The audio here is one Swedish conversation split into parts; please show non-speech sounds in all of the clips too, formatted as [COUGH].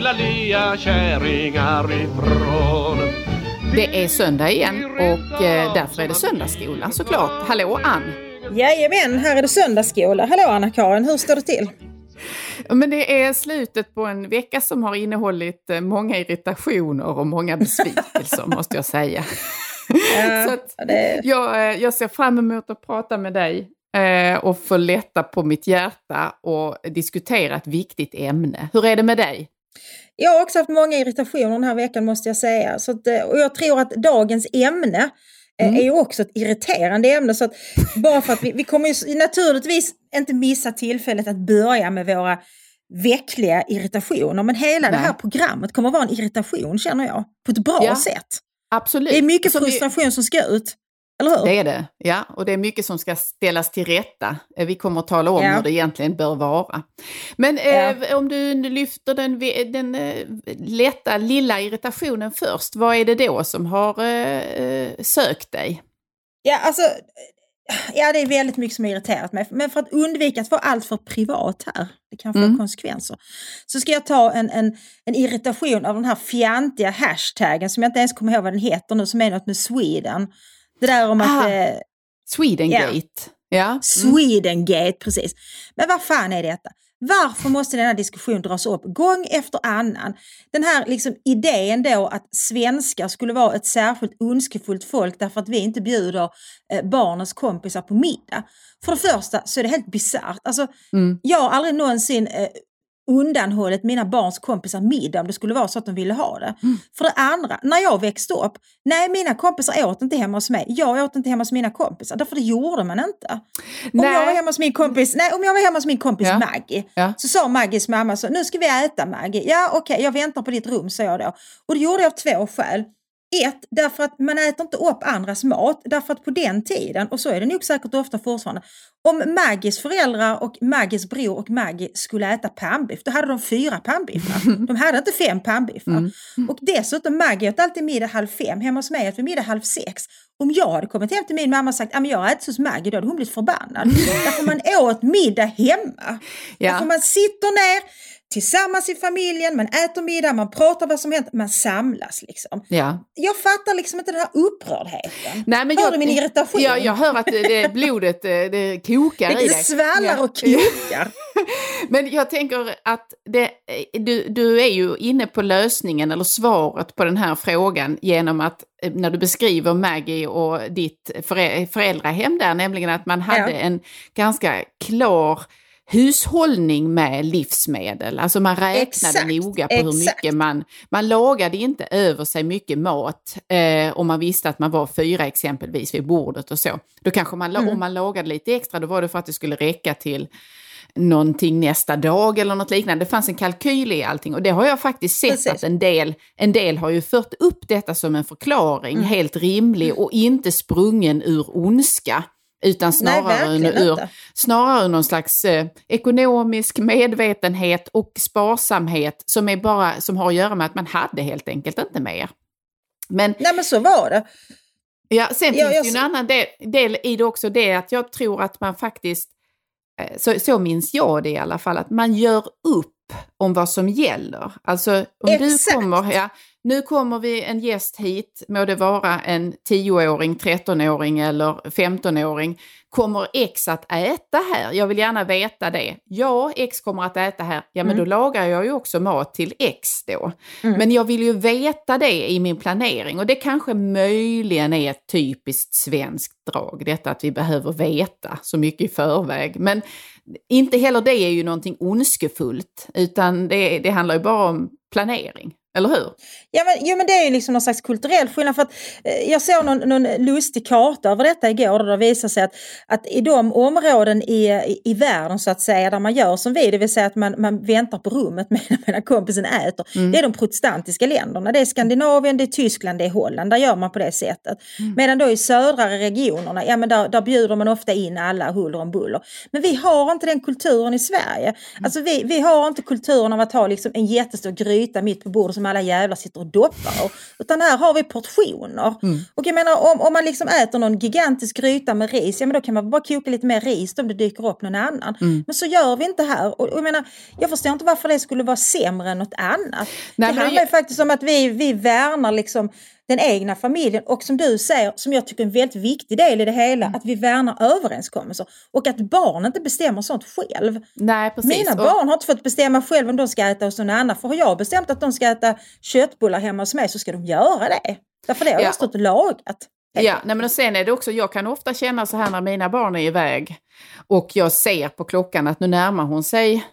fula lea kärringar ifrån? Det är söndag igen och eh, därför är det söndagsskola såklart. Hallå Ann! Jajamän, här är det söndagsskola. Hallå Anna-Karin, hur står det till? Men det är slutet på en vecka som har innehållit eh, många irritationer och många besvikelser [LAUGHS] måste jag säga. Ja, [LAUGHS] Så att det, jag, eh, jag ser fram emot att prata med dig och få lätta på mitt hjärta och diskutera ett viktigt ämne. Hur är det med dig? Jag har också haft många irritationer den här veckan måste jag säga. Så att, eh, och jag tror att dagens ämne eh, Mm. är ju också ett irriterande ämne. Så att bara för att vi, vi kommer ju naturligtvis inte missa tillfället att börja med våra veckliga irritationer. Men hela det Nej. här programmet kommer vara en irritation känner jag. På ett bra Ja, sätt. Absolut. Det är mycket Som vi- frustration som ska ut. Eller hur? Det är det, ja. Och det är mycket som ska ställas till rätta. Eh, Vi kommer att tala om Ja. hur det egentligen bör vara. Men eh, om du lyfter den, den eh, lätta lilla irritationen först, vad är det då som har eh, eh, sökt dig? Ja, alltså, ja, det är väldigt mycket som har irriterat mig. Men för att undvika att vara allt för privat här, det kan få Mm. konsekvenser, så ska jag ta en, en, en irritation av den här fjantiga hashtaggen som jag inte ens kommer ihåg vad den heter nu, som är något med Sweden. Det där om att... Ah. Eh, Swedengate. Ja. Mm. Swedengate, precis. Men vad fan är detta? Varför måste denna diskussion dras upp gång efter annan? Den här liksom idén då att svenskar skulle vara ett särskilt ondskefullt folk därför att vi inte bjuder eh, barnens kompisar på middag. För det första så är det helt bisarrt. Alltså, Mm. Jag har aldrig någonsin eh, undanhållit mina barns kompisar middag om det skulle vara så att de ville ha det. Mm. För det andra, när jag växte upp, nej mina kompisar åt inte hemma hos mig. Jag åt inte hemma hos mina kompisar, därför det gjorde man inte. Om Nej. jag var hemma hos min kompis, nej, om jag var hemma hos min kompis Ja. Maggie, Ja. så sa Maggies mamma så, nu ska vi äta Maggie. Ja okej, jag väntar på ditt rum, sa jag då. Och det gjorde jag av två skäl. Ett, därför att man äter inte upp andras mat. Därför att på den tiden, och så är det nog säkert ofta fortfarande, om Maggies föräldrar och Maggies bror och Maggie skulle äta pannbiff, då hade de fyra pannbiffar. [LAUGHS] De hade inte fem pannbiffar. Mm. Och dessutom, Maggie åt alltid middag halv fem, hemma hos mig åt vi middag halv sex. Om jag hade kommit hem till min mamma och sagt att jag har ätit hos Maggie, då hade hon blivit förbannad. [LAUGHS] Därför man åt middag hemma. Ja. Därför man sitter ner tillsammans i familjen, man äter middag, man pratar vad som hänt, man samlas liksom. Ja. Jag fattar liksom inte den här upprördheten. Nej, men Hör jag, du min irritation? Ja, jag hör att det, det, blodet eh, det kokar i det dig. svallar Ja. och kokar. [LAUGHS] Men jag tänker att det, du, du är ju inne på lösningen eller svaret på den här frågan genom att eh, när du beskriver Maggie och ditt förä- föräldrahem där, nämligen att man hade Ja. en ganska klar hushållning med livsmedel. Alltså man räknade Exakt, noga på hur exakt. mycket man... Man lagade inte över sig mycket mat eh, om man visste att man var fyra exempelvis vid bordet och så. Då kanske man, Mm. om man lagade lite extra, då var det för att det skulle räcka till någonting nästa dag eller något liknande. Det fanns en kalkyl i allting och det har jag faktiskt sett Precis. att en del, en del har ju fört upp detta som en förklaring, Mm. helt rimlig och inte sprungen ur ondska. Utan snarare, verkligen ur, inte. snarare någon slags eh, ekonomisk medvetenhet och sparsamhet som, är bara, som har att göra med att man hade helt enkelt inte mer. Men Nej men så var det. Ja, sen Ja, finns jag det ju en annan del, del i det också, det att jag tror att man faktiskt, eh, så, så minns jag det i alla fall, att man gör upp om vad som gäller. Alltså om Exakt. du kommer, ja, nu kommer vi en gäst hit, må det vara en 10-åring, 13-åring eller 15-åring, kommer X att äta här? Jag vill gärna veta det. Ja, X kommer att äta här. Ja, men Mm. då lagar jag ju också mat till X då. Men jag vill ju veta det i min planering och det kanske möjligen är ett typiskt svenskt drag, detta att vi behöver veta så mycket i förväg. Men inte heller det är ju någonting ondskefullt, utan det, det handlar ju bara om planering. Eller hur? Ja men, ja, men det är ju liksom någon slags kulturell skillnad. För att, eh, jag såg någon, någon lustig karta över detta igår där det visar sig att, att i de områden i, i, i världen så att säga där man gör som vi, det vill säga att man, man väntar på rummet [LAUGHS] medan, medan kompisen äter. Mm. Det är de protestantiska länderna. Det är Skandinavien, det är Tyskland, det är Holland. Där gör man på det sättet. Mm. Medan då i södra regionerna, ja men där, där bjuder man ofta in alla huller om buller. Men vi har inte den kulturen i Sverige. Mm. Alltså vi, vi har inte kulturen av att ha liksom en jättestor gryta mitt på bordet som alla jävlar sitter och doppar. Utan här har vi portioner. Mm. Och jag menar om, om man liksom äter någon gigantisk gryta med ris, ja men då kan man bara koka lite mer ris om det dyker upp någon annan. Mm. Men så gör vi inte här. Och, och jag menar, jag förstår inte varför det skulle vara sämre än något annat. Nej, det handlar jag- ju faktiskt om att vi, vi värnar liksom den egna familjen och som du säger, som jag tycker är en väldigt viktig del i det hela, Mm. att vi värnar överenskommelser och att barn inte bestämmer sånt själv. Nej, precis. Mina Och- barn har inte fått bestämma själv om de ska äta hos någon annan. För har jag bestämt att de ska äta köttbullar hemma hos mig så ska de göra det. Därför det har Ja. jag stått och lagat. Ja, nej men och sen är det också, jag kan ofta känna så här när mina barn är iväg och jag ser på klockan att nu närmar hon sig,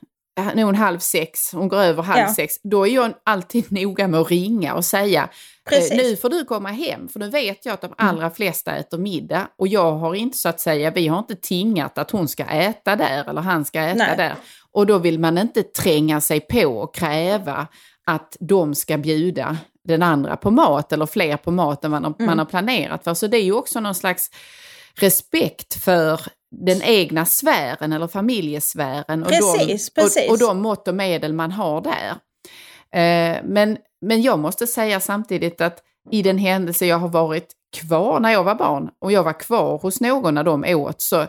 nu är hon halv sex, hon går över halv Ja. sex, då är jag alltid [LAUGHS] noga med att ringa och säga Precis. eh, nu får du komma hem, för nu vet jag att de allra flesta äter middag och jag har inte så att säga, vi har inte tingat att hon ska äta där eller han ska äta Nej. där. Och då vill man inte tränga sig på och kräva att de ska bjuda den andra på mat eller fler på mat än man, man har planerat för. Så det är ju också någon slags respekt för den egna sfären eller familjesfären och, Precis, de, precis. Och, och de mått och medel man har där. Eh, men, men jag måste säga samtidigt att i den händelse jag har varit kvar när jag var barn och jag var kvar hos någon när de åt så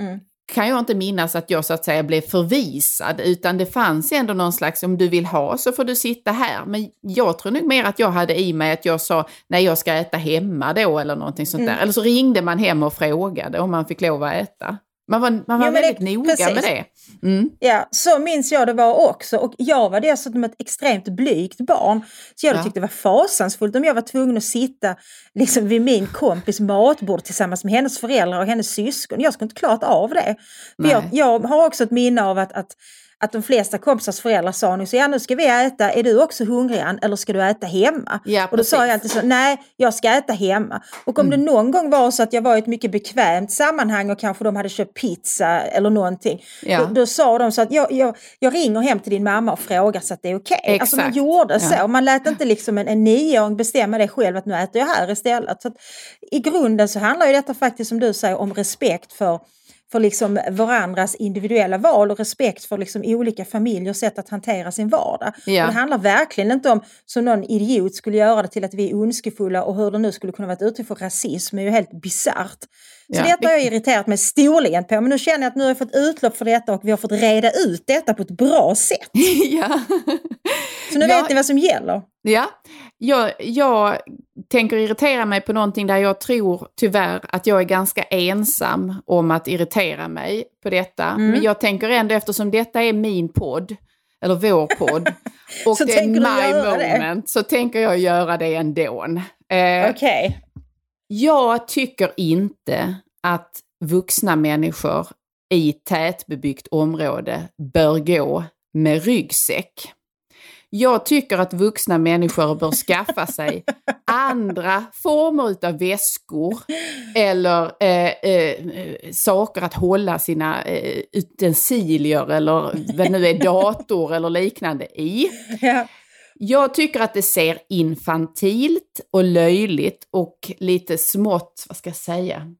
Mm. kan jag inte minnas att jag så att säga blev förvisad utan det fanns ändå någon slags om du vill ha så får du sitta här. Men jag tror nog mer att jag hade i mig att jag sa nej jag ska äta hemma då eller någonting sånt Mm. där. Eller så ringde man hem och frågade om man fick lov att äta. Man var, man var Ja, men det- väldigt noga med precis. det. Mm. Ja, så minns jag det var också. Och jag var dessutom ett extremt blygt barn. Så jag Ja. tyckte det var fasansfullt om jag var tvungen att sitta liksom vid min kompis matbord tillsammans med hennes föräldrar och hennes syskon. Jag skulle inte klarat av det. Jag, jag har också ett minne av att, att att de flesta kompisars föräldrar sa nu så ja nu ska vi äta, är du också hungrig Ann, eller ska du äta hemma? Ja, och då sa jag alltid så, nej jag ska äta hemma. Och om det någon gång var så att jag var i ett mycket bekvämt sammanhang och kanske de hade köpt pizza eller någonting. Ja. Då, då sa de så att jag, jag, jag ringer hem till din mamma och frågar så att det är okej. Alltså man gjorde så, Ja. man lät inte liksom en, en nioåring bestämma det själv att nu äter jag här istället. Så att, I grunden så handlar ju detta faktiskt som du säger om respekt för för liksom varandras individuella val och respekt för liksom olika familjers sätt att hantera sin vardag. Ja. Det handlar verkligen inte om, som någon idiot skulle göra det till att vi är ondskefulla och hur det nu skulle kunna vara ett uttryck för rasism är ju helt bisarrt. Så Ja. detta har jag irriterat mig storligen på, men nu känner jag att nu har jag fått utlopp för detta och vi har fått reda ut detta på ett bra sätt. [LAUGHS] ja. Så nu Ja. vet ni vad som gäller. Ja, jag, jag tänker irritera mig på någonting där jag tror tyvärr att jag är ganska ensam om att irritera mig på detta. Mm. Men jag tänker ändå eftersom detta är min podd, eller vår podd, [LAUGHS] och det är my göra det? moment, så tänker jag göra det ändå. Eh, Okej. jag tycker inte att vuxna människor i tätbebyggt område bör gå med ryggsäck. Jag tycker att vuxna människor bör [LAUGHS] skaffa sig andra former av väskor eller eh, eh, saker att hålla sina eh, utensilier eller vad nu är, [LAUGHS] dator eller liknande i. Ja. Jag tycker att det ser infantilt och löjligt och lite smått, vad ska jag säga,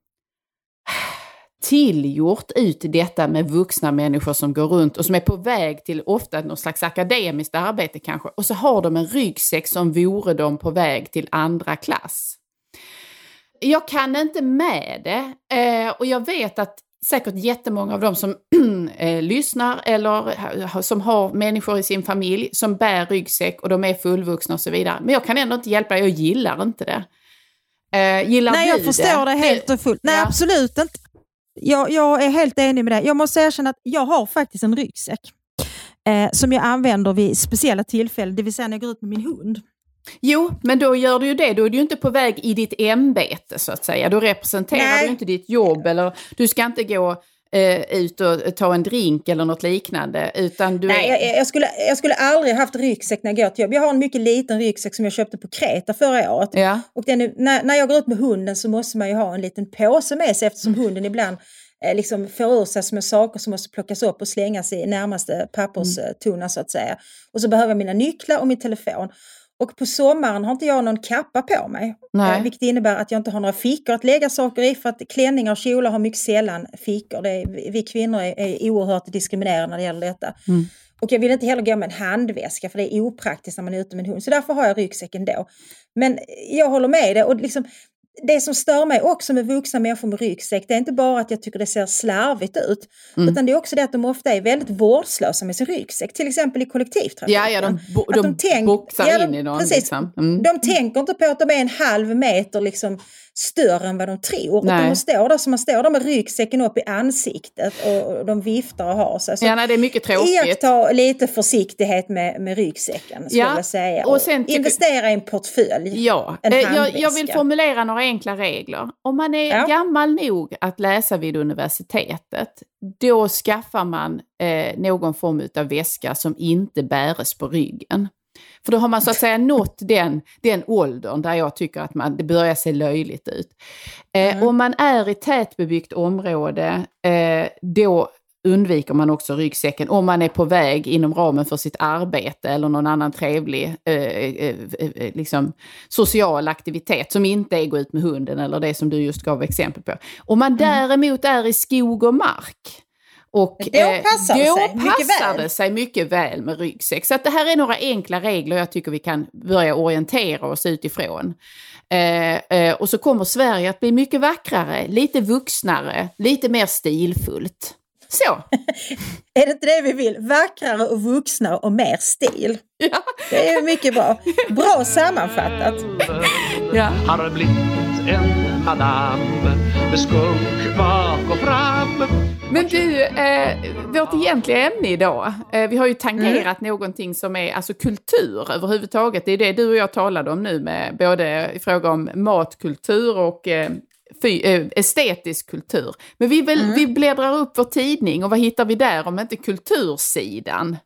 tillgjort ut detta med vuxna människor som går runt och som är på väg till ofta någon slags akademiskt arbete kanske. Och så har de en ryggsäck som vore de på väg till andra klass. Jag kan inte med det eh, och jag vet att säkert jättemånga av dem som [CLEARS THROAT] eh, lyssnar eller som har människor i sin familj som bär ryggsäck och de är fullvuxna och så vidare. Men jag kan ändå inte hjälpa det, jag gillar inte det. Eh, gillar Nej, jag förstår det helt och fullt. Nej, Ja. absolut inte. Jag, jag är helt enig med dig. Jag måste erkänna att jag har faktiskt en ryggsäck eh, som jag använder vid speciella tillfällen, det vill säga när jag går ut med min hund. Jo, men då gör du ju det. Då är du ju inte på väg i ditt ämbete så att säga. Då representerar Nej. du inte ditt jobb eller du ska inte gå eh, ut och ta en drink eller något liknande. Utan du Nej, är... jag, jag, skulle, jag skulle aldrig haft ryggsäck när jag går till jobb. Jag har en mycket liten ryggsäck som jag köpte på Kreta förra året. Ja. Och den är, när, när jag går ut med hunden så måste man ju ha en liten påse med sig eftersom hunden ibland eh, liksom får ur sig små saker som måste plockas upp och slängas i närmaste papperstunna så att säga. Och så behöver jag mina nycklar och min telefon. Och på sommaren har inte jag någon kappa på mig. Nej. Eh, vilket innebär att jag inte har några fickor att lägga saker i för att klänningar och kjolar har mycket sällan fickor. Är, vi kvinnor är, är oerhört diskriminerade när det gäller detta. Och jag vill inte heller gå med en handväska för det är opraktiskt när man är ute med en hund. Så därför har jag ryggsäcken då. Men jag håller med dig. Och liksom, det som stör mig också med vuxna människor med ryggsäck, det är inte bara att jag tycker det ser slarvigt ut, utan det är också det att de ofta är väldigt vårdslösa med sin ryggsäck, till exempel i kollektivtrafiken. Ja, ja, de, bo, Att de, tänk- boxar ja, de- in i. Precis, Liksom. Mm. De tänker inte på att de är en halv meter liksom större än vad de tror. Nej. De står där, så man står där med ryggsäcken upp i ansiktet och, och de viftar och har sig. Så Ja, nej, det är mycket tråkigt. Iaktta lite försiktighet med, med ryggsäcken skulle Ja, jag säga. och sen tycker- Investera i en portfölj. Ja, en eh, jag, jag vill formulera några enkla regler. Om man är Ja. gammal nog att läsa vid universitetet, då skaffar man eh, någon form av väska som inte bäres på ryggen. För då har man så att säga nått [LAUGHS] den, den åldern där jag tycker att man, det börjar se löjligt ut. Eh, Om man är i tätbebyggt område, eh, då undviker man också ryggsäcken om man är på väg inom ramen för sitt arbete eller någon annan trevlig eh, eh, eh, liksom, social aktivitet som inte är gå ut med hunden eller det som du just gav exempel på. Om man däremot är i skog och mark och Då passar det då sig passar väl. det sig mycket väl med ryggsäck. Så det här är några enkla regler jag tycker vi kan börja orientera oss utifrån. Eh, eh, och så kommer Sverige att bli mycket vackrare, lite vuxnare, lite mer stilfullt. Så, [LAUGHS] Är det inte det vi vill? Vackrare och vuxnare och mer stil. ja. Det är mycket bra. Bra sammanfattat. [LAUGHS] ja. har blivit en madam med skunk bak och fram. Men du, eh, vårt egentliga ämne idag, eh, vi har ju tangerat någonting som är alltså kultur överhuvudtaget. Det är det du och jag talade om nu med både i fråga om matkultur och eh, fy, eh, estetisk kultur. Men vi, väl, vi bläddrar upp vår tidning och vad hittar vi där om inte kultursidan?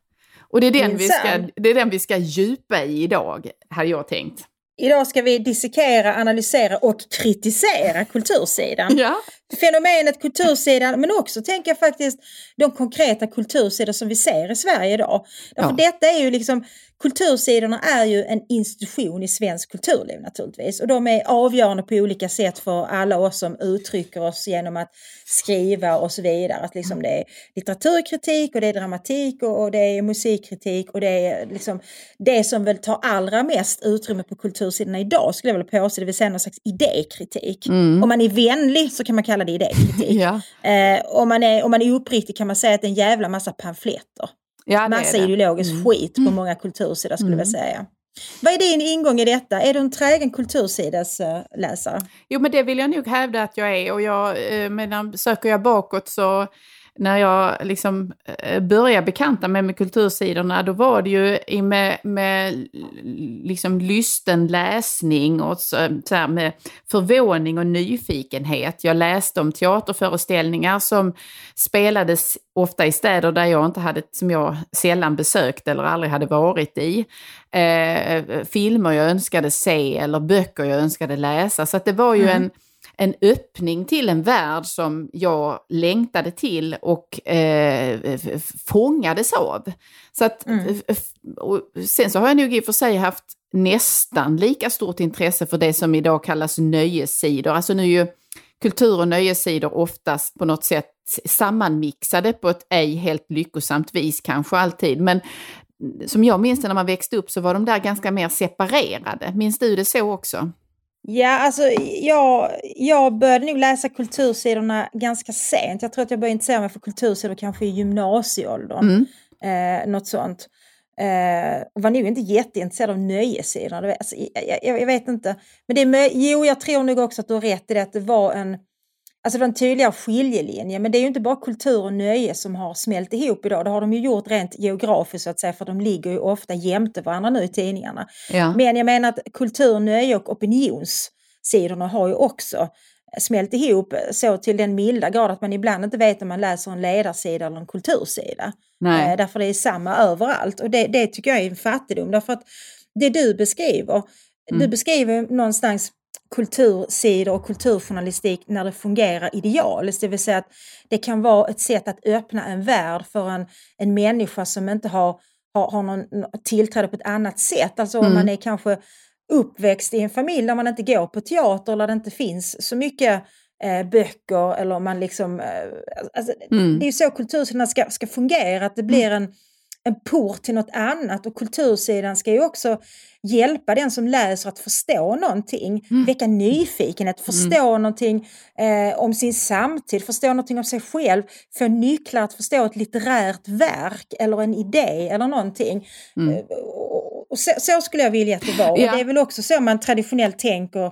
Och det är den, vi ska, det är den vi ska djupa i idag, hade jag tänkt. Idag ska vi dissekera, analysera och kritisera kultursidan. Ja. Fenomenet kultursidan, men också tänker jag faktiskt de konkreta kultursidor som vi ser i Sverige idag. Därför Ja. detta är ju liksom, kultursidorna är ju en institution i svensk kulturliv naturligtvis. Och de är avgörande på olika sätt för alla oss som uttrycker oss genom att skriva och så vidare. Att liksom det är litteraturkritik och det är dramatik och, och det är musikkritik och det är liksom det som väl tar allra mest utrymme på kultursidorna idag skulle jag vilja påstå, det vill säga någon slags idékritik. Om man är vänlig så kan man kalla det idékritik. [LAUGHS] Ja. Eh, om, man är, om man är uppriktig kan man säga att det är en jävla massa pamfletter. Ja, det Massa det. ideologisk skit på många kultursidor skulle jag vilja säga. Vad är din ingång i detta? Är du en trägen kultursidesläsare? Jo, men det vill jag nog hävda att jag är. Och jag, eh, medan söker jag bakåt så när jag liksom eh, började bekanta mig med kultursidorna, då var det ju med, med liksom lysten läsning och så, så med förvåning och nyfikenhet. Jag läste om teaterföreställningar som spelades ofta i städer där jag inte hade, som jag sällan besökt eller aldrig hade varit i. Eh, filmer jag önskade se eller böcker jag önskade läsa. Så det var ju en en öppning till en värld som jag längtade till och eh, fångades av. Så att, och sen så har jag nog i och för sig haft nästan lika stort intresse för det som idag kallas nöjessidor. Alltså nu är ju kultur och nöjessidor oftast på något sätt sammanmixade på ett ej helt lyckosamt vis kanske alltid. Men som jag minns när man växte upp så var de där ganska mer separerade. Minns du det så också? Ja, alltså jag, jag började nog läsa kultursidorna ganska sent. Jag tror att jag började intressera mig för kultursidor kanske i gymnasieåldern. Eh, något sånt. Eh, var nog inte jätteintresserad av nöjessidorna. Alltså, jag, jag, jag vet inte. Men det är, jo, jag tror nog också att du har rätt i det att det var en Alltså det var en tydligare skiljelinje, men det är ju inte bara kultur och nöje som har smält ihop idag. Det har de ju gjort rent geografiskt så att säga, för de ligger ju ofta jämte varandra nu i tidningarna. Ja. Men jag menar att kultur, nöje och opinionssidorna har ju också smält ihop så till den milda grad att man ibland inte vet om man läser en ledarsida eller en kultursida. Nej. Eh, därför det är samma överallt och det, det tycker jag är en fattigdom. Därför att det du beskriver, Mm. du beskriver någonstans kultursidor och kulturjournalistik när det fungerar idealiskt. Det vill säga att det kan vara ett sätt att öppna en värld för en, en människa som inte har, har, har någon tillträde på ett annat sätt. Alltså om man är kanske uppväxt i en familj där man inte går på teater eller där det inte finns så mycket eh, böcker eller man liksom... Eh, alltså, Det är ju så kultursidorna ska, ska fungera, att det blir en, en port till något annat och kultursidan ska ju också hjälpa den som läser att förstå någonting, väcka nyfikenhet, förstå någonting eh, om sin samtid, förstå någonting om sig själv, få nycklar att förstå ett litterärt verk eller en idé eller någonting. Eh, och, och så, så skulle jag vilja att det var. Ja. Och det är väl också så man traditionellt tänker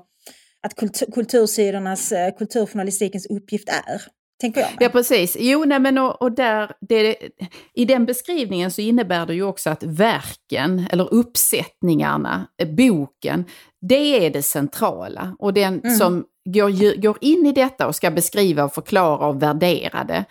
att kultur, kultursidornas, eh, kulturjournalistikens uppgift är. Tänker jag. mig. Ja, precis. Jo, nej, men och, och där, det, i den beskrivningen så innebär det ju också att verken, eller uppsättningarna, eh, boken, det är det centrala. Och den Mm. som går, går in i detta och ska beskriva och förklara och värdera det,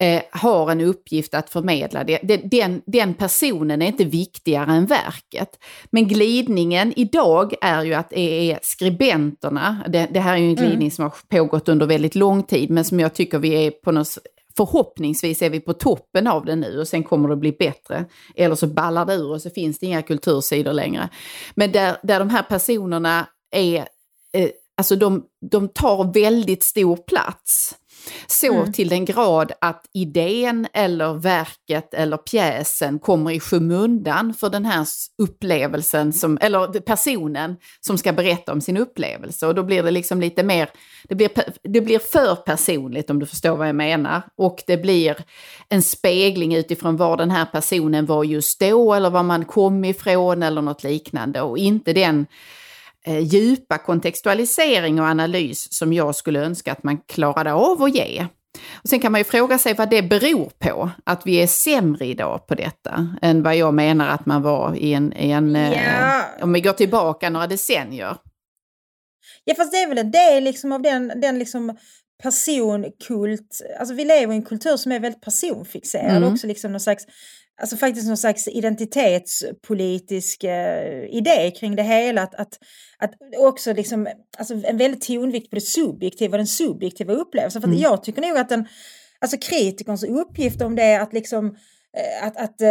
eh, har en uppgift att förmedla det. den, den personen är inte viktigare än verket. Men glidningen idag är ju att det är skribenterna, det, det här är ju en glidning som har pågått under väldigt lång tid, men som jag tycker vi är på något Förhoppningsvis är vi på toppen av det nu och sen kommer det bli bättre. Eller så ballar det ur och så finns det inga kultursidor längre. Men där, där de här personerna är, eh, alltså de, de tar väldigt stor plats. Så till den grad att idén eller verket eller pjäsen kommer i skymundan för den här upplevelsen, som, eller personen som ska berätta om sin upplevelse. Och då blir det liksom lite mer, det blir, det blir för personligt om du förstår vad jag menar. Och det blir en spegling utifrån var den här personen var just då eller var man kom ifrån eller något liknande. Och inte den eh, djupa kontextualisering och analys som jag skulle önska att man klarade av att ge. Och sen kan man ju fråga sig vad det beror på, att vi är sämre idag på detta än vad jag menar att man var i en, i en eh, Ja. om vi går tillbaka några decennier. Ja fast det är väl en del liksom av den, den liksom personkult, alltså vi lever i en kultur som är väldigt personfixerad Mm. också liksom någon slags, alltså faktiskt någon slags identitetspolitisk eh, idé kring det hela. Att, att, att också liksom, alltså en väldigt tonvikt på det subjektiva, den subjektiva upplevelsen. För att jag tycker nog att den, alltså kritikerns uppgift om det är att liksom att, att eh,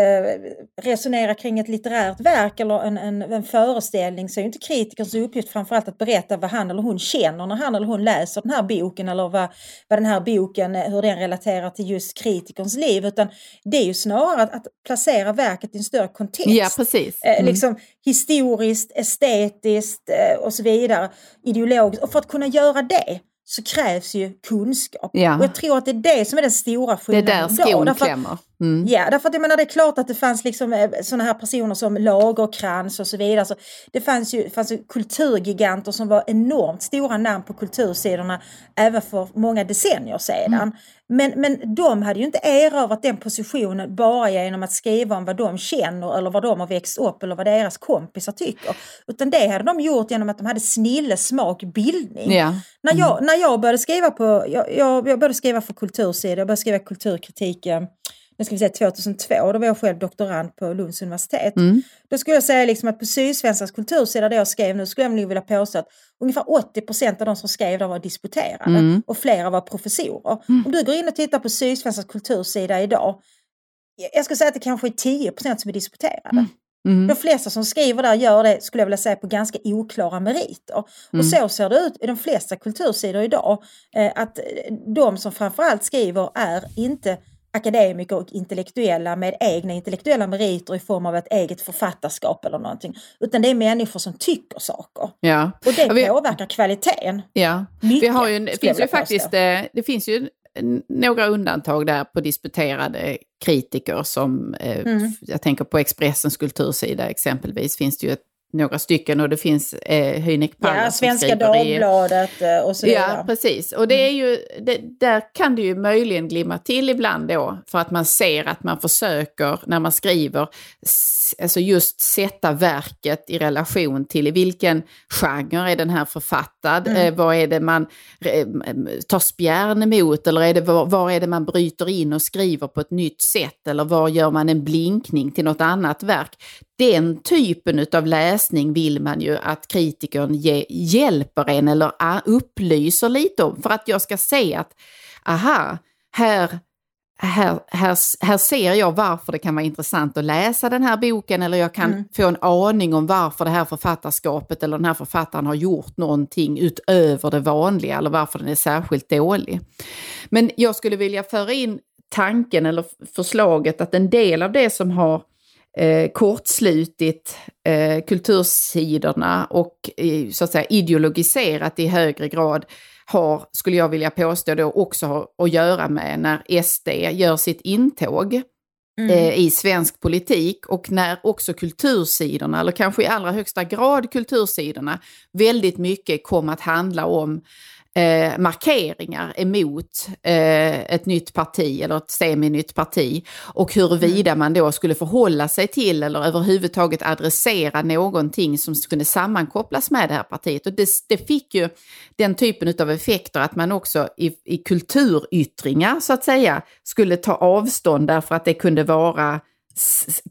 resonera kring ett litterärt verk eller en, en, en föreställning så är ju inte kritikerns uppgift framförallt att berätta vad han eller hon känner när han eller hon läser den här boken eller vad, vad den här boken, eh, hur den relaterar till just kritikerns liv utan det är ju snarare att, att placera verket i en större kontext. Ja, precis. Eh, Mm. liksom historiskt, estetiskt eh, och så vidare, ideologiskt. Och för att kunna göra det så krävs ju kunskap. Ja. Och jag tror att det är det som är den stora Det är skillnaden där skon klämmer. Mm. Ja, därför att jag menar det är klart att det fanns liksom sådana här personer som Lagerkrans och så vidare. Så det fanns ju, fanns ju kulturgiganter som var enormt stora namn på kultursidorna även för många decennier sedan. Mm. Men, men de hade ju inte erövrat den positionen bara genom att skriva om vad de känner eller vad de har växt upp eller vad deras kompisar tycker. Utan det hade de gjort genom att de hade snille, smak, bildning. Ja. När, jag, när jag började skriva på, jag, jag, jag började skriva för kultursidor, jag började skriva kulturkritik eh, nu ska vi säga 2002, då var jag själv doktorand på Lunds universitet. Då skulle jag säga liksom att på Sydsvenskans kultursida, där jag skrev nu, skulle jag nog vilja påstå att ungefär 80 procent av de som skrev där var disputerade och flera var professorer. Om du går in och tittar på Sydsvenskans kultursida idag, jag ska säga att det kanske är 10 procent som är disputerade. De flesta som skriver där gör det, skulle jag vilja säga, på ganska oklara meriter. Och så ser det ut i de flesta kultursidor idag. Eh, att de som framförallt skriver är inte akademiker och intellektuella med egna intellektuella meriter i form av ett eget författarskap eller någonting. Utan det är människor som tycker saker. Ja. Och det Ja, vi- påverkar kvaliteten. Ja, Mycket, vi har ju, finns ju faktiskt eh, det finns ju några undantag där på disputerade kritiker som, eh, Mm. jag tänker på Expressens kultursida exempelvis, finns det ju ett några stycken och det finns eh, Hynek Pallar Ja, Svenska Dagbladet eh, och så vidare. Ja, precis. Och det är ju, det, där kan det ju möjligen glimma till ibland då, för att man ser att man försöker, när man skriver, alltså just sätta verket i relation till i vilken genre är den här författad, eh, vad är det man eh, tar spjärn emot, eller är det, var, var är det man bryter in och skriver på ett nytt sätt, eller var gör man en blinkning till något annat verk. Den typen av läsning vill man ju att kritikern ge, hjälper en eller upplyser lite om. För att jag ska se att aha, här, här, här, här ser jag varför det kan vara intressant att läsa den här boken eller jag kan få en aning om varför det här författarskapet eller den här författaren har gjort någonting utöver det vanliga eller varför den är särskilt dålig. Men jag skulle vilja föra in tanken eller förslaget att en del av det som har eh, kortslutit eh, kultursidorna och eh, så att säga ideologiserat i högre grad har, skulle jag vilja påstå, då också har att göra med när SD gör sitt intåg eh, i svensk politik och när också kultursidorna, eller kanske i allra högsta grad kultursidorna, väldigt mycket kom att handla om eh, markeringar emot eh, ett nytt parti eller ett seminytt parti och huruvida man då skulle förhålla sig till eller överhuvudtaget adressera någonting som kunde sammankopplas med det här partiet. Och det, det fick ju den typen av effekter att man också i, i kulturyttringar så att säga skulle ta avstånd därför att det kunde vara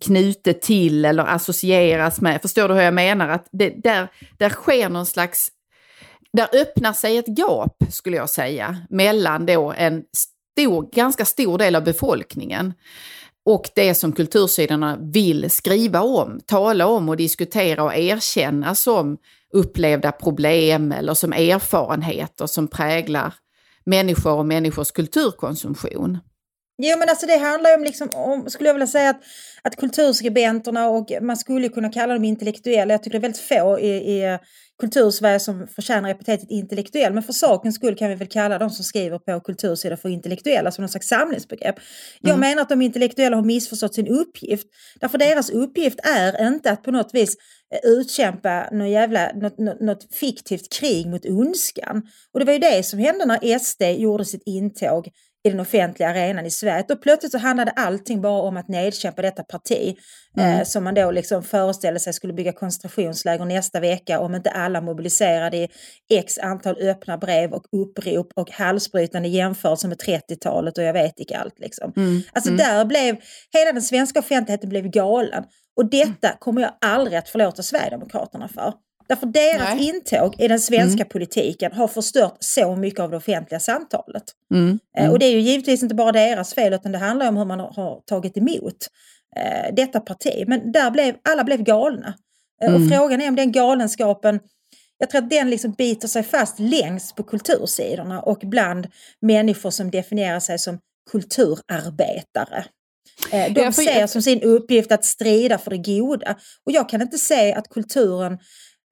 knutet till eller associeras med. Förstår du hur jag menar? Att det, där, där sker någon slags där öppnar sig ett gap, skulle jag säga, mellan då en stor, ganska stor del av befolkningen och det som kultursidorna vill skriva om, tala om och diskutera och erkänna som upplevda problem eller som erfarenheter som präglar människor och människors kulturkonsumtion. Jo men alltså det handlar ju om, liksom, om skulle jag vilja säga att, att kulturskribenterna och man skulle kunna kalla dem intellektuella, jag tycker det är väldigt få i, i kultursverige som förtjänar epitetet intellektuell, men för sakens skull kan vi väl kalla de som skriver på kultursidor för intellektuella som någon slags samlingsbegrepp. Jag menar att de intellektuella har missförstått sin uppgift, därför deras uppgift är inte att på något vis eh, utkämpa något, jävla, något, något, något fiktivt krig mot ondskan. Och det var ju det som hände när SD gjorde sitt intåg i den offentliga arenan i Sverige. Då plötsligt så handlade allting bara om att nedkämpa detta parti eh, som man då liksom föreställde sig skulle bygga koncentrationsläger nästa vecka om inte alla mobiliserade i x antal öppna brev och upprop och halsbrytande jämförelser med 30-talet och jag vet inte allt. Liksom. Alltså där blev, hela den svenska offentligheten blev galen. Och detta kommer jag aldrig att förlåta Sverigedemokraterna för. Därför deras Nej. intåg i den svenska politiken har förstört så mycket av det offentliga samtalet. Mm. Eh, Och det är ju givetvis inte bara deras fel utan det handlar om hur man har- tagit emot eh, detta parti. Men där blev, alla blev galna. Eh, Och frågan är om den galenskapen, jag tror att den liksom biter sig fast längst på kultursidorna och bland människor som definierar sig som kulturarbetare. De ser som sin uppgift att strida för det goda. Och jag kan inte se att kulturen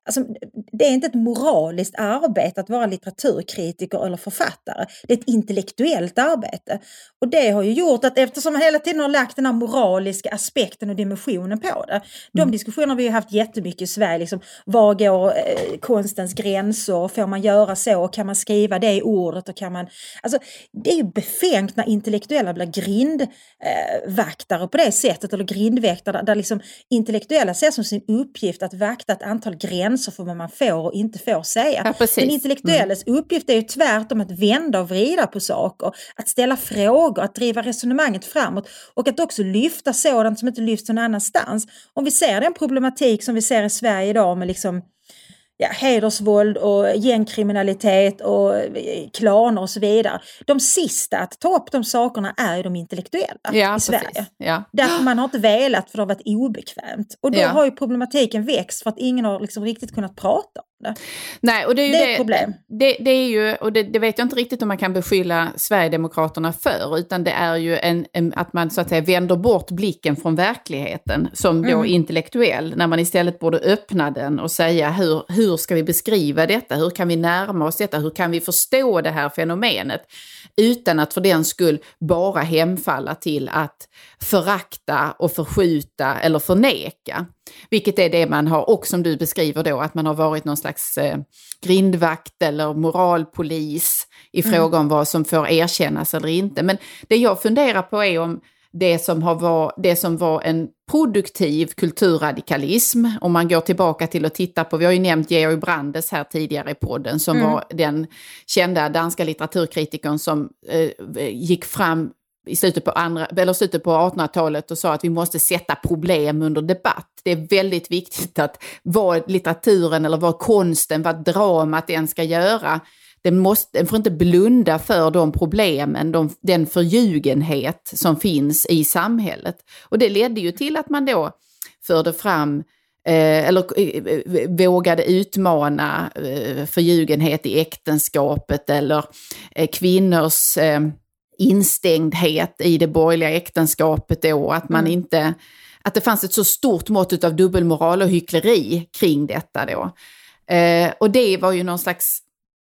Alltså, det är inte ett moraliskt arbete att vara litteraturkritiker eller författare. Det är ett intellektuellt arbete. Och det har ju gjort att eftersom man hela tiden har lagt den här moraliska aspekten och dimensionen på det. De diskussioner har vi ju haft jättemycket i Sverige. Liksom, var går eh, konstens gränser? Får man göra så? Kan man skriva det ordet? Och kan man... alltså, det är ju befängt när intellektuella blir grindvaktare eh, på det sättet. Eller grindväktare där liksom intellektuella ser som sin uppgift att vakta ett antal gränser för vad man får och inte får säga. Ja, precis. Den intellektuelles uppgift är ju tvärtom att vända och vrida på saker, att ställa frågor, att driva resonemanget framåt och att också lyfta sådant som inte lyfts någon annanstans. Om vi ser den problematik som vi ser i Sverige idag med liksom ja, hedersvåld och gängkriminalitet och eh, klaner och så vidare. De sista att ta upp de sakerna är ju de intellektuella Ja, i. Sverige. Ja. Därför man har inte velat för det har varit obekvämt. Och då Ja. har ju problematiken växt för att ingen har liksom riktigt kunnat prata det. Nej, och det är ju Det är ett problem. Det, det är ju, och det, det vet jag inte riktigt om man kan beskylla Sverigedemokraterna för, utan det är ju en, en, att man så att säga vänder bort blicken från verkligheten som då Mm. intellektuell, när man istället borde öppna den och säga hur, hur ska vi beskriva detta, hur kan vi närma oss detta, hur kan vi förstå det här fenomenet, utan att för den skull bara hemfalla till att förakta och förskjuta eller förneka. Vilket är det man har, och som du beskriver då, att man har varit någon slags eh, grindvakt eller moralpolis i Mm. fråga om vad som får erkännas eller inte. Men det jag funderar på är om det som, har var, det som var en produktiv kulturradikalism, om man går tillbaka till att titta på, vi har ju nämnt Georg Brandes här tidigare i podden, som Mm. var den kända danska litteraturkritikern som eh, gick fram i slutet på, andra, eller slutet på 1800-talet och sa att vi måste sätta problem under debatt. Det är väldigt viktigt att vad litteraturen eller vad konsten, vad dramat den ska göra, den, måste, den får inte blunda för de problemen, de, den förljugenhet som finns i samhället. Och det ledde ju till att man då förde fram eh, eller eh, eh vågade utmana eh, förljugenhet i äktenskapet eller eh, kvinnors eh, instängdhet i det borgerliga äktenskapet då, att man inte att det fanns ett så stort mått av dubbelmoral och hyckleri kring detta då. Eh, och det var ju någon slags,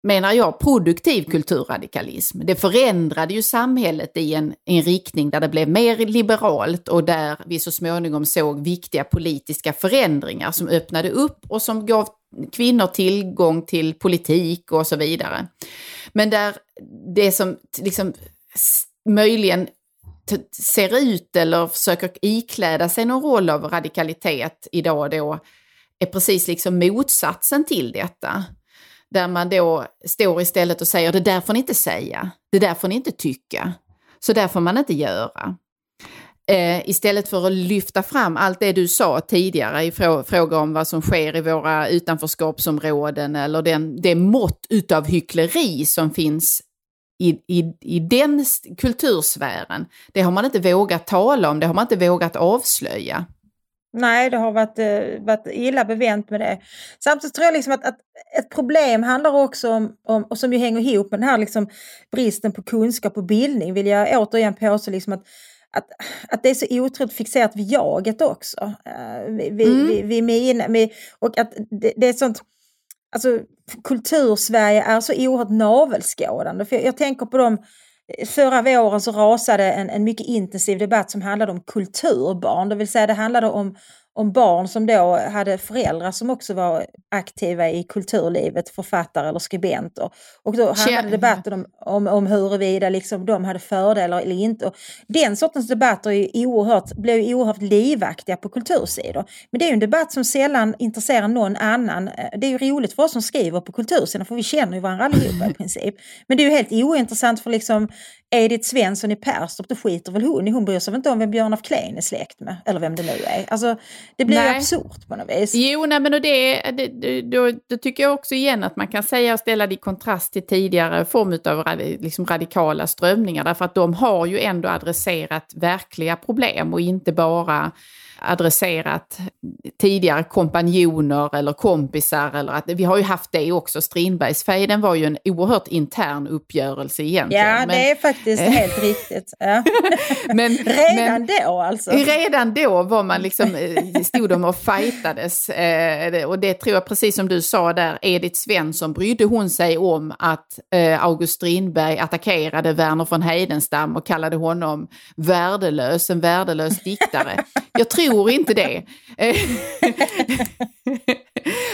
menar jag, produktiv kulturradikalism. Det förändrade ju samhället i en, en riktning där det blev mer liberalt och där vi så småningom såg viktiga politiska förändringar som öppnade upp och som gav kvinnor tillgång till politik och så vidare. Men där det som liksom möjligen ser ut eller försöker ikläda sig någon roll av radikalitet idag då är precis liksom motsatsen till detta. Där man då står istället och säger det där får ni inte säga, det där får ni inte tycka, så där får man inte göra. Eh, istället för att lyfta fram allt det du sa tidigare i frå fråga om vad som sker i våra utanförskapsområden eller den, det mått utav hyckleri som finns i, i, i den kultursfären. Det har man inte vågat tala om, det har man inte vågat avslöja. Nej, det har varit, eh, varit illa bevänt med det. Samtidigt tror jag liksom att, att ett problem handlar också om, om, och som ju hänger ihop med den här liksom bristen på kunskap och bildning, vill jag återigen påstå liksom att, att, att det är så otroligt fixerat vid jaget också. Uh, vid, Mm. vid, vid mina, med, och att det, det är sånt, alltså kultursverige är så oerhört navelskådande. För jag, jag tänker på de... Eh, förra våren så rasade en, en mycket intensiv debatt som handlade om kulturbarn, det vill säga det handlade om, om barn som då hade föräldrar som också var aktiva i kulturlivet, författare eller skribenter. Och då handlade debatten om, om, om huruvida liksom de hade fördelar eller inte. Och den sortens debatter är oerhört, blir ju oerhört livaktiga på kultursidor. Men det är ju en debatt som sällan intresserar någon annan. Eh, Det är ju roligt för oss som skriver på kultursidor för vi känner ju varandra allihopa i [LAUGHS] princip. Men det är ju helt ointressant för liksom Edith Svensson i Perstorp, då skiter väl hon i, hon bryr sig väl inte om vem Björn af Kleen är släkt med, eller vem det nu är. Alltså, det blir Nej. absurt på något vis. Jo, nej, men och det, det, det, då, då tycker jag också igen att man kan säga och ställa det i kontrast till tidigare form av liksom radikala strömningar, därför att de har ju ändå adresserat verkliga problem och inte bara adresserat tidigare kompanjoner eller kompisar. Eller att, vi har ju haft det också, Strindbergsfejden var ju en oerhört intern uppgörelse egentligen. Ja, men, det är faktiskt [LAUGHS] helt riktigt. Ja. [LAUGHS] men, [LAUGHS] Redan men, då alltså. Redan då var man liksom, eh, stod de och fightades. Eh, och det tror jag, precis som du sa där, Edith Svensson, brydde hon sig om att eh, August Strindberg attackerade Verner von Heidenstam och kallade honom värdelös, en värdelös diktare. Jag tror inte det.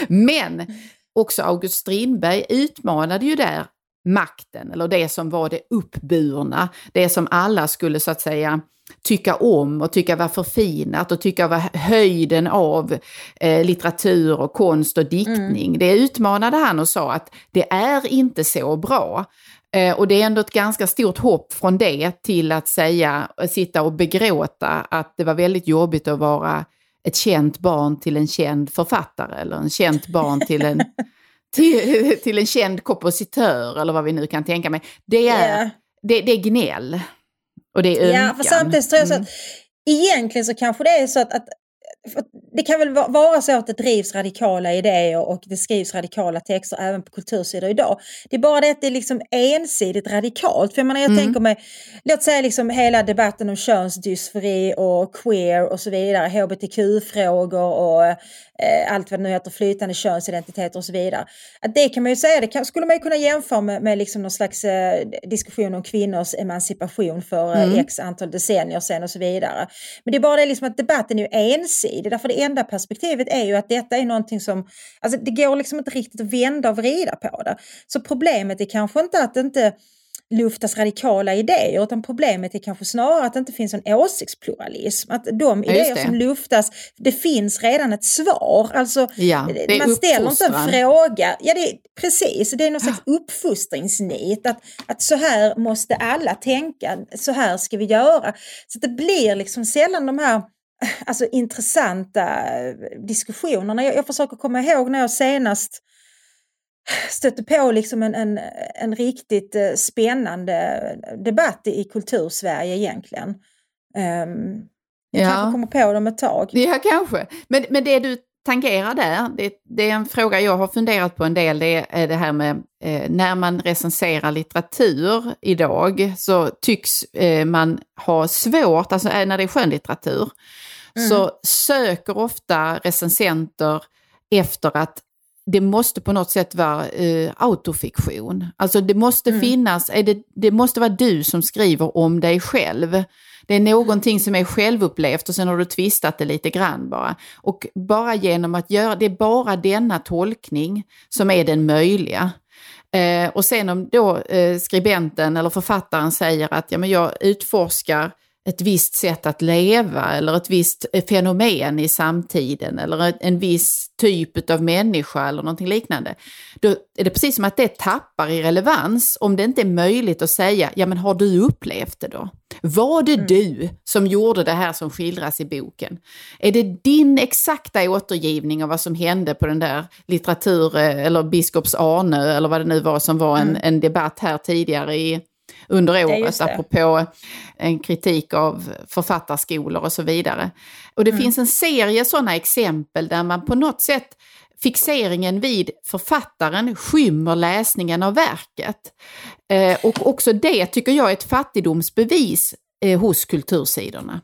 Men också August Strindberg utmanade ju där makten, eller det som var det uppburna, det som alla skulle så att säga tycka om och tycka var förfinat och tycka var höjden av eh, litteratur och konst och diktning. Det utmanade han och sa att det är inte så bra. Eh, och det är ändå ett ganska stort hopp från det till att säga, sitta och begråta att det var väldigt jobbigt att vara ett känt barn till en känd författare eller en känt barn till en, [LAUGHS] till, till en känd kompositör eller vad vi nu kan tänka mig. Det är, Ja. det, det är gnäll. Och det är ömkan. Ja, för samtidigt tror jag så Mm. att egentligen så kanske det är så att, att det kan väl va- vara så att det drivs radikala idéer och det skrivs radikala texter även på kultursidor idag. Det är bara det att det är liksom ensidigt radikalt. För jag menar, jag Mm. tänker mig, låt säga liksom hela debatten om könsdysfori och queer och så vidare, hbtq-frågor och eh, allt vad det nu heter, flytande könsidentiteter och så vidare. Att det kan man ju säga, det kan, skulle man ju kunna jämföra med, med liksom någon slags eh, diskussion om kvinnors emancipation för eh, Mm. x antal decennier sedan och så vidare. Men det är bara det liksom att debatten är ju ensidig, därför det enda perspektivet är ju att detta är någonting som, alltså det går liksom inte riktigt att vända och vrida på det. Så problemet är kanske inte att det inte luftas radikala idéer utan problemet är kanske snarare att det inte finns en åsiktspluralism. Att de idéer som luftas, det finns redan ett svar. Alltså, Ja, är man ställer inte en fråga. Ja, det är, precis, det är någon slags uppfostringsnit. Att, att så här måste alla tänka, så här ska vi göra. Så det blir liksom sällan de här [LAUGHS] alltså, intressanta diskussionerna. Jag, jag försöker komma ihåg när jag senast stötte på liksom en, en, en riktigt eh, spännande debatt i kultursverige egentligen. Um, jag Ja. kanske kommer på det om ett tag. Ja, kanske. Men, men det du tangerar där, det, det är en fråga jag har funderat på en del, det är det här med eh, när man recenserar litteratur idag så tycks eh, man ha svårt, alltså eh, när det är skönlitteratur, så söker ofta recensenter efter att det måste på något sätt vara eh, autofiktion. Alltså det måste finnas, är det, det måste vara du som skriver om dig själv. Det är någonting som är självupplevt och sen har du twistat det lite grann bara. Och bara genom att göra, det är bara denna tolkning som är den möjliga. Eh, och sen om då eh, skribenten eller författaren säger att ja, men jag utforskar ett visst sätt att leva eller ett visst fenomen i samtiden eller en, viss typ av människa eller någonting liknande. Då är det precis som att det tappar i relevans om det inte är möjligt att säga, ja men har du upplevt det då? Var det du som gjorde det här som skildras i boken? Är det din exakta återgivning av vad som hände på den där litteratur eller biskops Arnö eller vad det nu var som var en, en debatt här tidigare i, under året apropå en kritik av författarskolor och så vidare. Och det Mm. finns en serie sådana exempel där man på något sätt fixeringen vid författaren skymmer läsningen av verket. Eh, och också det tycker jag är ett fattigdomsbevis eh, hos kultursidorna.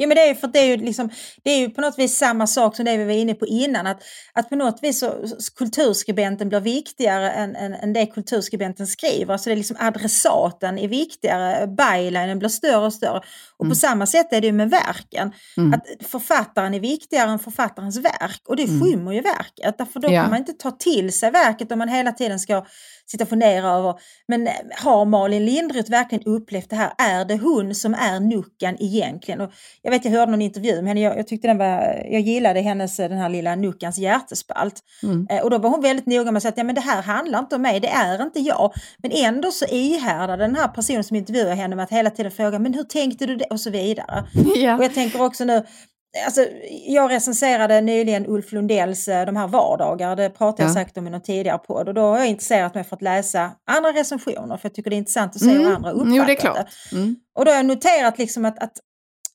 Ja men det är för det är ju, liksom, det är ju på något vis samma sak som det vi var inne på innan. Att, att på något vis så, kulturskribenten blir viktigare än, än, än det kulturskribenten skriver. Alltså det är liksom adressaten är viktigare, bylinen blir större och större. Och på samma sätt är det ju med verken. Att författaren är viktigare än författarens verk. Och det skymmer ju verket. Därför då Ja. kan man inte ta till sig verket om man hela tiden ska sitta och fundera över, men eh, har Malin Lindroth verkligen upplevt det här? Är det hon som är Nuckan egentligen? Och jag vet, jag hörde någon intervju med henne, jag, jag tyckte den var, jag gillade hennes, eh, den här lilla Nuckans hjärtespalt. Eh, och då var hon väldigt noga med att säga att ja, men det här handlar inte om mig, det är inte jag. Men ändå så ihärdar den här personen som intervjuar henne med att hela tiden fråga, men hur tänkte du det? Och så vidare. [LAUGHS] Och jag tänker också nu, Alltså, jag recenserade nyligen Ulf Lundells eh, De här vardagar, det pratade jag Ja. sagt om i någon tidigare podd och då har jag intresserat mig för att läsa andra recensioner för jag tycker det är intressant att se hur andra uppfattar Jo, det. Mm. Och då har jag noterat liksom att, att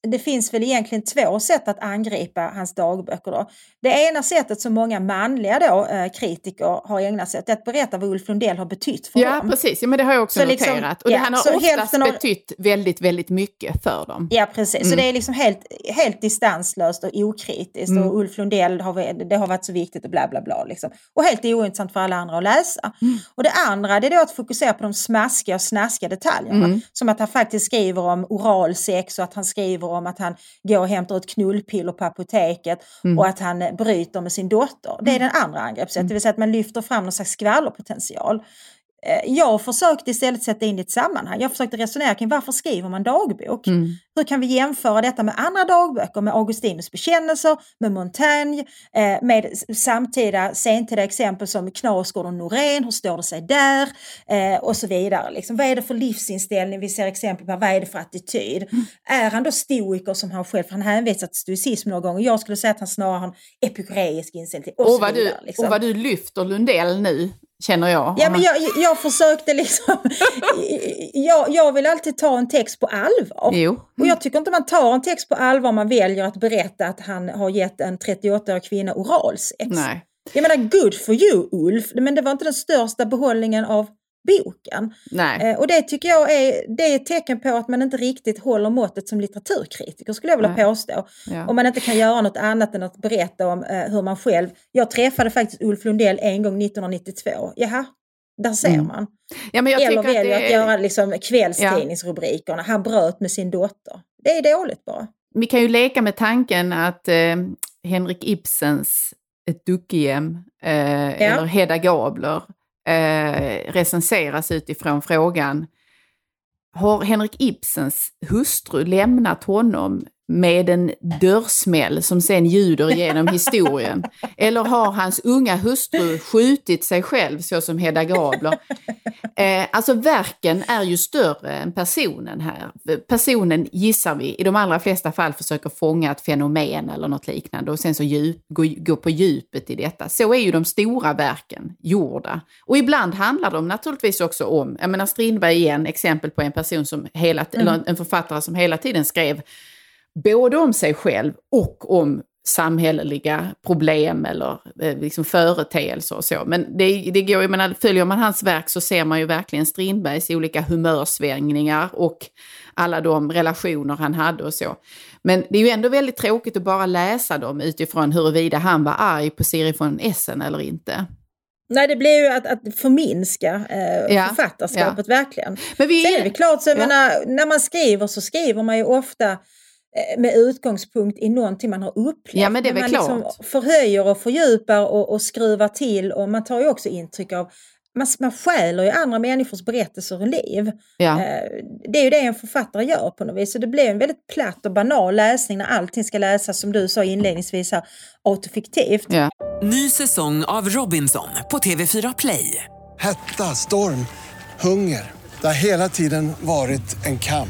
det finns väl egentligen två sätt att angripa hans dagböcker. Då. Det ena sättet som många manliga då, eh, kritiker har ägnat sig åt är att berätta vad Ulf Lundell har betytt för Ja, dem. precis. Ja, men det har jag också Så liksom, noterat. och ja, det, han har oftast av- betytt väldigt, väldigt mycket för dem. Ja precis, Mm. så det är liksom helt, helt distanslöst och okritiskt Mm. och Ulf Lundell har, det har varit så viktigt och bla bla bla. Liksom. Och helt ointressant för alla andra att läsa. Mm. Och det andra det är då att fokusera på de smaskiga och snaskiga detaljerna. Mm. Som att han faktiskt skriver om oralsex och att han skriver om att han går och hämtar ett knullpiller på apoteket Mm. och att han eh, bryter med sin dotter. Det är den andra angreppssättet, det vill säga att man lyfter fram någon slags skvallerpotential. Eh, Jag försökte istället sätta in det i ett sammanhang. Jag försökte resonera kring varför skriver man dagbok? Mm. Hur kan vi jämföra detta med andra dagböcker, med Augustinus bekännelser, med Montaigne, eh, med samtida, sentida exempel som Knausgård och Norén, hur står det sig där? Eh, och så vidare. Liksom, vad är det för livsinställning vi ser exempel på? Vad är det för attityd? Är han då stoiker som han själv, för han hänvisar till stoicism några gånger. Jag skulle säga att han snarare har en epikureisk inställning. Och, Och vad, du, liksom. och vad du lyfter Lundell nu, känner jag. Ja, men jag, jag försökte liksom... [LAUGHS] jag, jag vill alltid ta en text på allvar. Jo. Och jag tycker inte man tar en text på allvar om man väljer att berätta att han har gett en 38-årig kvinna oralsex. Nej. Jag menar, good for you Ulf, men det var inte den största behållningen av boken. Eh, och det tycker jag är, det är ett tecken på att man inte riktigt håller måttet som litteraturkritiker skulle jag vilja Nej. påstå. Ja. Om man inte kan göra något annat än att berätta om eh, hur man själv... Jag träffade faktiskt Ulf Lundell en gång 1992. Jaha, där ser Mm. man. Ja, Eller tycker att väljer det att göra liksom kvällstidningsrubrikerna. Han bröt med sin dotter. Det är dåligt bara. Vi kan ju leka med tanken att eh, Henrik Ibsens Ett duckehjem eh, eller Hedda Gabler eh, recenseras utifrån frågan Har Henrik Ibsens hustru lämnat honom med en dörrsmäll som sen ljuder genom historien? Eller har hans unga hustru skjutit sig själv så som Hedda Gabler? Eh, alltså verken är ju större än personen här. Personen gissar vi i de allra flesta fall försöker fånga ett fenomen eller något liknande och sen så djup, gå, gå på djupet i detta. Så är ju de stora verken gjorda. Och ibland handlar de naturligtvis också om, jag menar Strindberg igen, exempel på en person som hela, eller en författare som hela tiden skrev både om sig själv och om samhälleliga problem eller eh, liksom företeelser och så. Men det, det går, jag menar, följer man hans verk så ser man ju verkligen Strindbergs olika humörsvängningar och alla de relationer han hade och så. Men det är ju ändå väldigt tråkigt att bara läsa dem utifrån huruvida han var arg på Siri von Essen eller inte. Nej, det blir ju att, att förminska eh, Ja, författarskapet verkligen. Men vi Sen är det klart, så Ja. menar, när man skriver så skriver man ju ofta med utgångspunkt i någonting man har upplevt. Ja, men det är väl man klart. liksom förhöjer och fördjupar och, och skruvar till och man tar ju också intryck av man, man stjäler ju andra människors berättelser och liv. Ja. Eh, Det är ju det en författare gör på något vis. Så det blir en väldigt platt och banal läsning när allting ska läsas, som du sa inledningsvis, här, autofiktivt. Ja. Ny säsong av Robinson på TV4 Play. Hetta, storm, hunger. Det har hela tiden varit en kamp.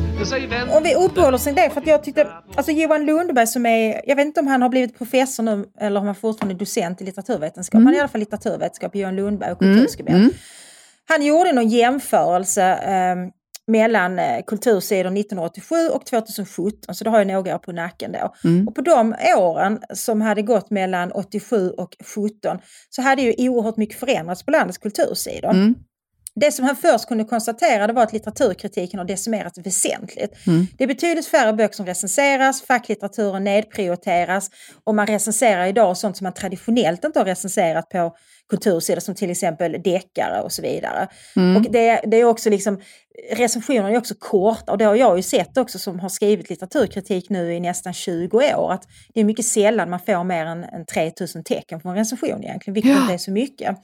Om vi uppehåller oss i det, för att jag tyckte, alltså Johan Lundberg som är, jag vet inte om han har blivit professor nu eller om han fortfarande är docent i litteraturvetenskap, han är i alla fall litteraturvetenskap, Johan Lundberg och kulturskribent. Han gjorde någon jämförelse eh, mellan eh, kultursidor 1987 och 2017, så det har jag några år på nacken då. Och på de åren som hade gått mellan 87 och 17 så hade ju oerhört mycket förändrats på landets kultursidor. Det som han först kunde konstatera det var att litteraturkritiken har decimerats väsentligt. Det är betydligt färre böcker som recenseras, facklitteraturen nedprioriteras och man recenserar idag sånt som man traditionellt inte har recenserat på kultursidor som till exempel deckare och så vidare. Och det, det är också liksom, recensionerna är också korta och det har jag ju sett också som har skrivit litteraturkritik nu i nästan 20 år att det är mycket sällan man får mer än, än 3000 tecken på en recension egentligen, vilket Ja. inte är så mycket.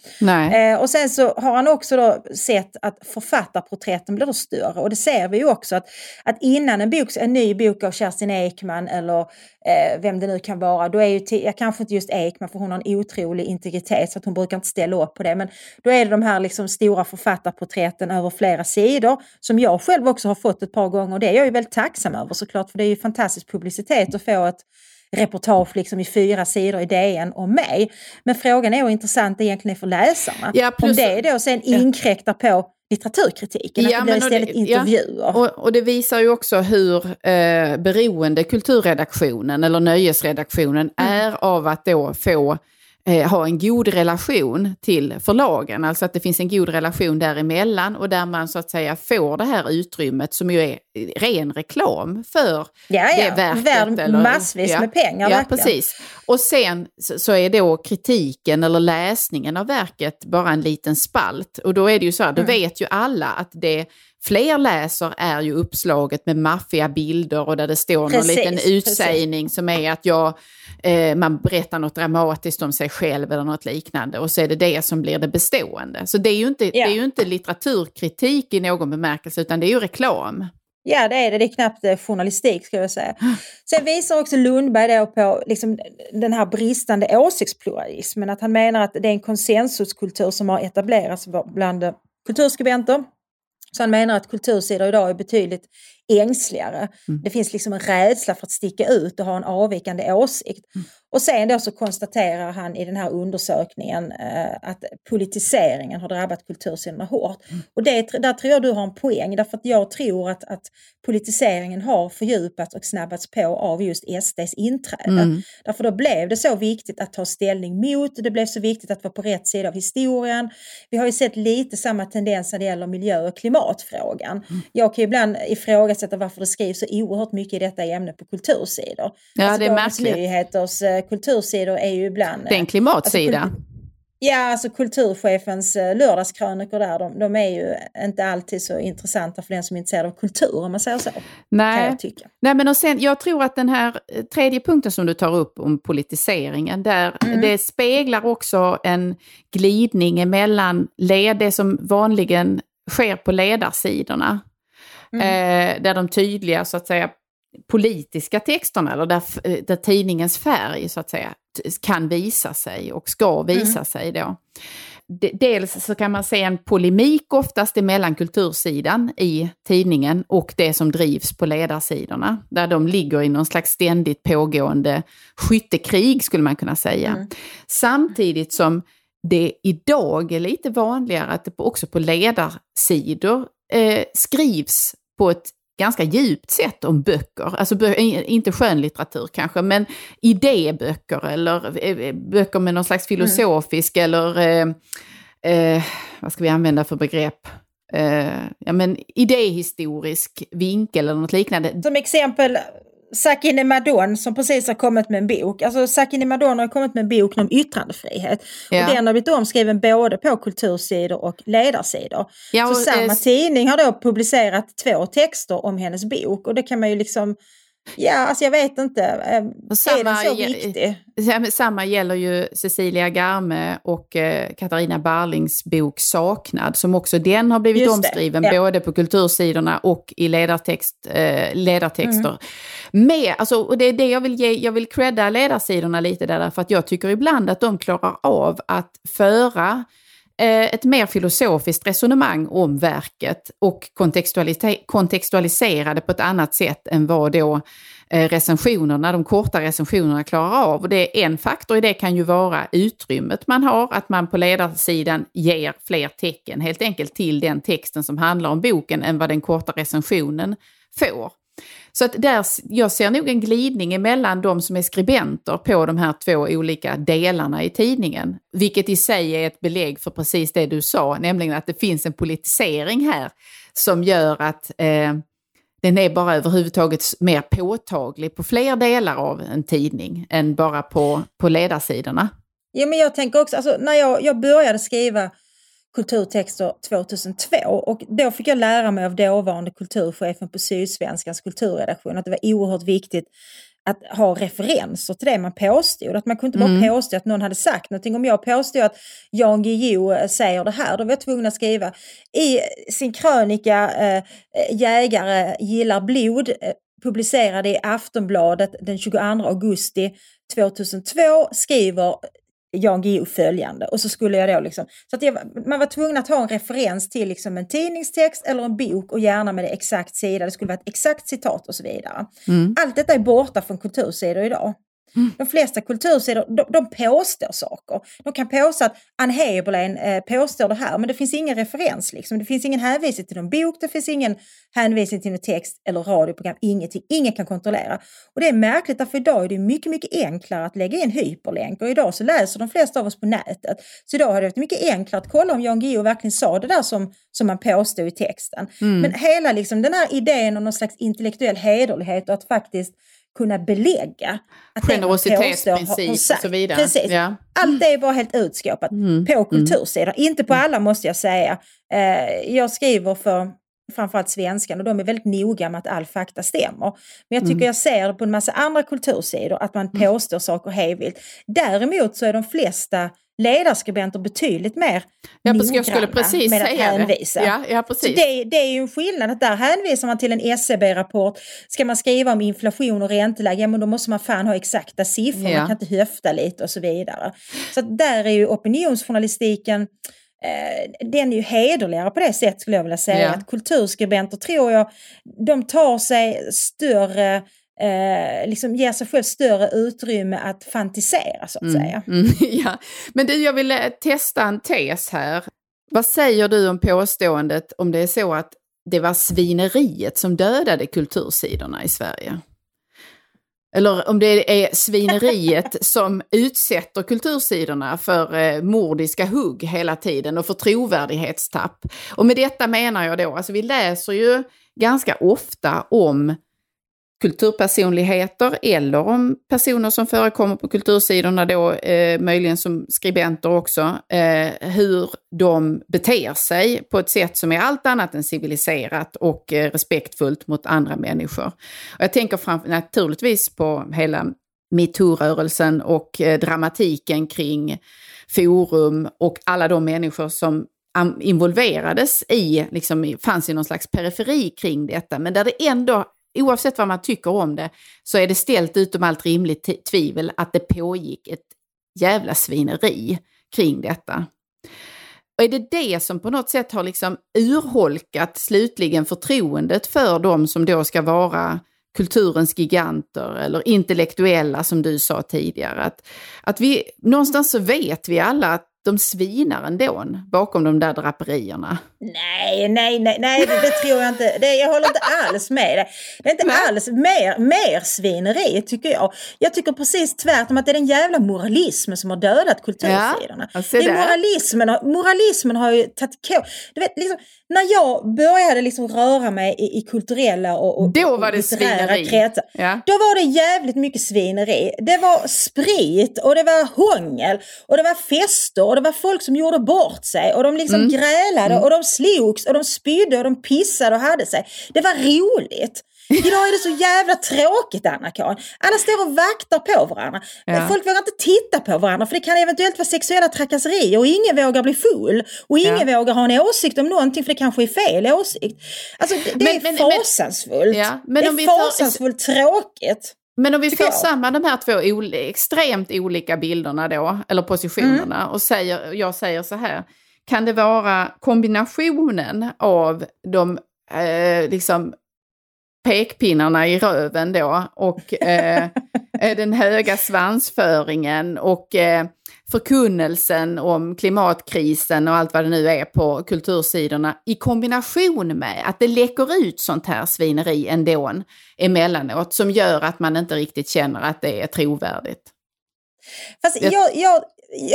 Eh, och sen så har han också då sett att författarporträtten blir då större och det ser vi ju också att, att innan en, bok, en ny bok av Kerstin Ekman eller eh, vem det nu kan vara, då är ju, till, kanske inte just Ekman för hon har en otrolig integritet så att hon brukar inte ställa upp på det, men då är det de här liksom stora författarporträtten över flera sidor som jag själv också har fått ett par gånger och det är jag ju väldigt tacksam över såklart för det är ju fantastisk publicitet att få ett reportage liksom i fyra sidor i DN om mig. Men frågan är hur intressant det egentligen är för läsarna. Ja, plus- om det då sen inkräktar på litteraturkritiken, Ja, att det blir men och istället det- ja. intervjuer. Och, och det visar ju också hur eh, beroende kulturredaktionen eller nöjesredaktionen är av att då få eh, ha en god relation till förlagen. Alltså att det finns en god relation däremellan och där man så att säga får det här utrymmet som ju är ren reklam för Ja, ja. det verket. Värd eller- massvis ja, med pengar, Ja, verkligen. precis. Och sen så, så är då kritiken eller läsningen av verket bara en liten spalt. Och då är det ju så här, då Mm. vet ju alla att det fler läser är ju uppslaget med maffiga bilder och där det står Precis, någon liten precis. utsägning som är att jag, eh, man berättar något dramatiskt om sig själv eller något liknande och så är det det som blir det bestående. Så det är ju inte, det är ju inte litteraturkritik i någon bemärkelse utan det är ju reklam. Ja, det är det. Det är knappt eh, journalistik, ska jag säga. Sen visar också Lundberg då på liksom, den här bristande åsiktspluralismen. Att han menar att det är en konsensuskultur som har etablerats bland kulturskribenter. Så han menar att kultursidor idag är betydligt ängsligare. Det finns liksom en rädsla för att sticka ut och ha en avvikande åsikt. Och sen då så konstaterar han i den här undersökningen eh, att politiseringen har drabbat kultursidorna hårt. Och det, där tror jag du har en poäng, därför att jag tror att, att politiseringen har fördjupats och snabbats på av just SDs inträde. Mm. Därför då blev det så viktigt att ta ställning mot, det blev så viktigt att vara på rätt sida av historien. Vi har ju sett lite samma tendens när det gäller miljö och klimatfrågan. Jag kan ju ibland ifrågasätta varför det skrivs så oerhört mycket i detta ämne på kultursidor. Ja, det är märkligt. Nyheters eh, kultursidor är ju ibland... Det är en eh, klimatsida. Alltså, Ja, alltså kulturchefens eh, lördagskrönikor där, de, de är ju inte alltid så intressanta för den som är intresserad av kultur om man säger så. Kan Nej. jag tycka. Nej, men och sen, jag tror att den här tredje punkten som du tar upp om politiseringen, där Mm. det speglar också en glidning emellan led, det som vanligen sker på ledarsidorna. Mm. Eh, där de tydliga, så att säga, politiska texterna, eller där, eh, där tidningens färg, så att säga, kan visa sig och ska visa Mm. sig då. De- Dels så kan man se en polemik oftast emellan kultursidan i tidningen och det som drivs på ledarsidorna. Där de ligger i någon slags ständigt pågående skyttekrig skulle man kunna säga. Mm. Samtidigt som det idag är lite vanligare att det också på ledarsidor eh, skrivs på ett ganska djupt sätt om böcker. Alltså inte skönlitteratur kanske, men idéböcker eller eh, böcker med någon slags filosofisk eller eh, eh, vad ska vi använda för begrepp? Eh, ja, men idéhistorisk vinkel eller något liknande. Som exempel Sakine Madon som precis har kommit med en bok. Alltså Sakine Madon har kommit med en bok om yttrandefrihet. Ja. Och den har blivit omskriven både på kultursidor och ledarsidor. Ja, Så och, samma eh, tidning har då publicerat två texter om hennes bok och det kan man ju liksom Ja, alltså jag vet inte. Eh, Är den så viktig? Samma gäller ju Cecilia Garme och eh, Katarina Barlings bok Saknad, som också den har blivit Just omskriven ja. både på kultursidorna och i ledartext, eh, ledartexter. Mm. Med, alltså, och det är det jag vill ge, jag vill credda ledarsidorna lite där, därför att jag tycker ibland att de klarar av att föra Eh, ett mer filosofiskt resonemang om verket och kontextualiserade på ett annat sätt än vad då eh, recensionerna, de korta recensionerna klarar av. Och det är en faktor i det kan ju vara utrymmet man har, att man på ledarsidan ger fler tecken helt enkelt till den texten som handlar om boken än vad den korta recensionen får. Så att där, jag ser nog en glidning emellan de som är skribenter på de här två olika delarna i tidningen. Vilket i sig är ett belägg för precis det du sa, nämligen att det finns en politisering här som gör att eh, den är bara överhuvudtaget mer påtaglig på fler delar av en tidning än bara på, på ledarsidorna. Ja, men jag tänker också, alltså, när jag, jag började skriva kulturtexter 2002 och då fick jag lära mig av dåvarande kulturchefen på Sydsvenskans kulturredaktion att det var oerhört viktigt att ha referenser till det man påstod. Att man kunde inte bara påstå att någon hade sagt någonting. Om jag påstod att Jan Guillou säger det här, då var jag tvungen att skriva i sin krönika eh, Jägare gillar blod, eh, publicerade i Aftonbladet den 22 augusti 2002, skriver Jan Guillou följande. Och så skulle jag då liksom... Så att jag, man var tvungen att ha en referens till liksom en tidningstext eller en bok och gärna med det exakt sida. Det skulle vara ett exakt citat och så vidare. Allt detta är borta från kultursidor idag. De flesta kultursidor de, de påstår saker. De kan påstå att Ann Heberlein eh, påstår det här men det finns ingen referens. Liksom. Det finns ingen hänvisning till någon bok, det finns ingen hänvisning till någon text eller radioprogram. Ingenting. Ingen kan kontrollera. Och det är märkligt därför idag är det mycket, mycket enklare att lägga in hyperlänk och idag så läser de flesta av oss på nätet. Så idag har det varit mycket enklare att kolla om Jan Guillou verkligen sa det där som, som man påstod i texten. Men hela liksom, den här idén om någon slags intellektuell hederlighet och att faktiskt kunna belägga att Generositetsprincip och så vidare. Precis. Ja. Allt det är bara helt utskåpat på kultursidan. Inte på alla måste jag säga. Eh, jag skriver för framförallt svenskan och de är väldigt noga med att all fakta stämmer. Men jag tycker Mm. jag ser på en massa andra kultursidor att man påstår saker hejvilt. Däremot så är de flesta ledarskribenter betydligt mer Ja, precis, jag skulle noggranna precis med att säga det. hänvisa. Ja, ja, precis. det, det är ju en skillnad, att där hänvisar man till en SCB-rapport. Ska man skriva om inflation och ränteläge, ja men då måste man fan ha exakta siffror, Ja. man kan inte höfta lite och så vidare. Så att där är ju opinionsjournalistiken eh, den är ju hederligare på det sättet skulle jag vilja säga. Ja. Att kulturskribenter tror jag, de tar sig större, eh, liksom ger sig själv större utrymme att fantisera så att säga. Mm, [LAUGHS] ja. Men du, jag vill eh, testa en tes här. Vad säger du om påståendet om det är så att det var svineriet som dödade kultursidorna i Sverige? Eller om det är svineriet [LAUGHS] som utsätter kultursidorna för eh, mordiska hugg hela tiden och för trovärdighetstapp. Och med detta menar jag då, alltså vi läser ju ganska ofta om kulturpersonligheter eller om personer som förekommer på kultursidorna då, eh, möjligen som skribenter också, eh, hur de beter sig på ett sätt som är allt annat än civiliserat och eh, respektfullt mot andra människor. Och jag tänker fram, naturligtvis på hela metoo-rörelsen och eh, dramatiken kring forum och alla de människor som involverades i, liksom, i- fanns i någon slags periferi kring detta, men där det ändå, oavsett vad man tycker om det, så är det ställt utom allt rimligt tvivel att det pågick ett jävla svineri kring detta. Och är det det som på något sätt har liksom urholkat slutligen förtroendet för de som då ska vara kulturens giganter eller intellektuella som du sa tidigare. Att, att vi, någonstans så vet vi alla att de svinar ändå bakom de där draperierna. Nej, nej, nej, nej det, det tror jag inte. Det, jag håller inte alls med dig. Det är inte alls mer, mer svineri tycker jag. Jag tycker precis tvärtom att det är den jävla moralismen som har dödat kultursidorna. Ja, det är moralismen, moralismen har ju tagit ko- du vet, liksom, När jag började liksom röra mig i, i kulturella och, och, Då var det svineri. kretsar, Ja. då var det jävligt mycket svineri. Det var sprit och det var hångel och det var fester det var folk som gjorde bort sig och de liksom grälade och de slogs och de spydde och de pissade och hade sig. Det var roligt. Idag är det så jävla tråkigt Anna-Karin. Alla står och vaktar på varandra. Ja. Folk vågar inte titta på varandra för det kan eventuellt vara sexuella trakasserier och ingen vågar bli full. Och ingen vågar ha en åsikt om någonting för det kanske är fel åsikt. Alltså det, det Men- är men- men- fasansfullt. Ja, men det är tar- fasansfullt tråkigt. Men om vi jag. samman de här två oli- extremt olika bilderna då, eller positionerna, Mm. och säger, jag säger så här, kan det vara kombinationen av de eh, liksom pekpinnarna i röven då och eh, [LAUGHS] eh, den höga svansföringen och eh, förkunnelsen om klimatkrisen och allt vad det nu är på kultursidorna i kombination med att det läcker ut sånt här svineri ändå emellanåt som gör att man inte riktigt känner att det är trovärdigt. Fast Jag- jag, jag,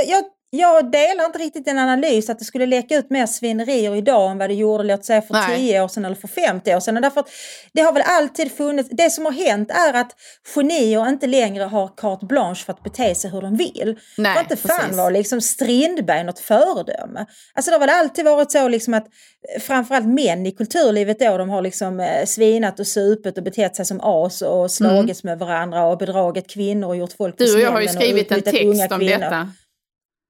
jag, jag, delar inte riktigt en analys att det skulle läcka ut mer svinerier idag än vad det gjorde låt säga för Nej. 10 år sedan eller för 50 år sedan. Därför att det har väl alltid funnits, det som har hänt är att genier inte längre har carte blanche för att bete sig hur de vill. Nej, För inte fan precis. var liksom Strindberg något föredöme. Alltså det har väl alltid varit så liksom att eh, framförallt män i kulturlivet då, de har liksom eh, svinat och supit och betett sig som as och slagits med varandra och bedragit kvinnor och gjort folk Mm. Du och jag har ju skrivit en text om kvinnor. detta.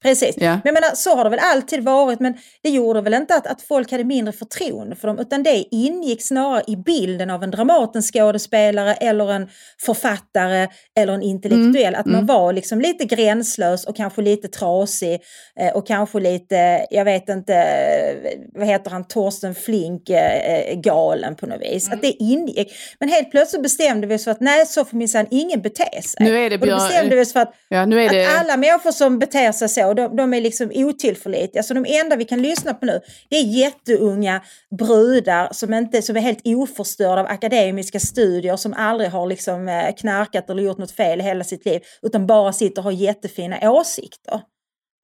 Precis. Ja. Men jag menar, så har det väl alltid varit, men det gjorde väl inte att, att folk hade mindre förtroende för dem, utan det ingick snarare i bilden av en Dramatenskådespelare eller en författare eller en intellektuell, att man var liksom lite gränslös och kanske lite trasig eh, och kanske lite, jag vet inte, eh, vad heter han, Torsten Flink eh, galen på något vis. Att det ingick. Men helt plötsligt bestämde vi oss för att nej, så får minsann ingen bete sig. Nu är det och då Björn- bestämde vi oss för att Ja, nu är det... att alla människor som beter sig så, de, de är liksom otillförlitliga. Så de enda vi kan lyssna på nu, det är jätteunga brudar som, inte, som är helt oförstörda av akademiska studier, som aldrig har liksom eh, knarkat eller gjort något fel i hela sitt liv, utan bara sitter och har jättefina åsikter.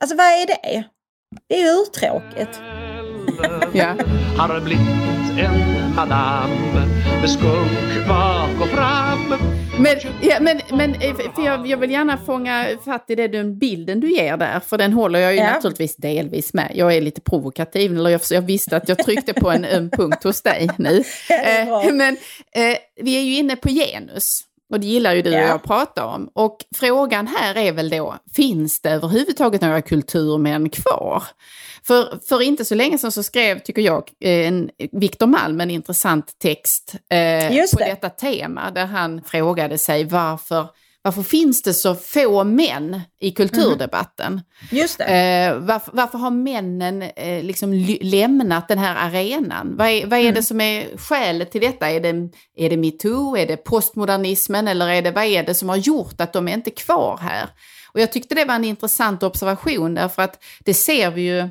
Alltså vad är det? Det är ju urtråkigt. Ja. Har blivit en madam med skunk bak och fram Men, ja, men, men eh, för jag, jag vill gärna fånga fatt i det, den bilden du ger där, för den håller jag ju Ja. naturligtvis delvis med. Jag är lite provokativ, eller jag, jag visste att jag tryckte på en öm punkt hos dig nu. [LAUGHS] bra. Eh, men eh, vi är ju inne på genus. Och det gillar ju du och Ja. jag prata om. Och frågan här är väl då, finns det överhuvudtaget några kulturmän kvar? För, för inte så länge sedan så skrev, tycker jag, eh, en, Viktor Malm en intressant text eh, Just på det. detta tema. Där han frågade sig varför, varför finns det så få män i kulturdebatten? Just det. Eh, varför, varför har männen eh, liksom lämnat den här arenan? Vad är, vad är det som är skälet till detta? Är det, är det metoo? Är det postmodernismen? Eller är det, vad är det som har gjort att de är inte kvar här? Och jag tyckte det var en intressant observation därför att det ser vi ju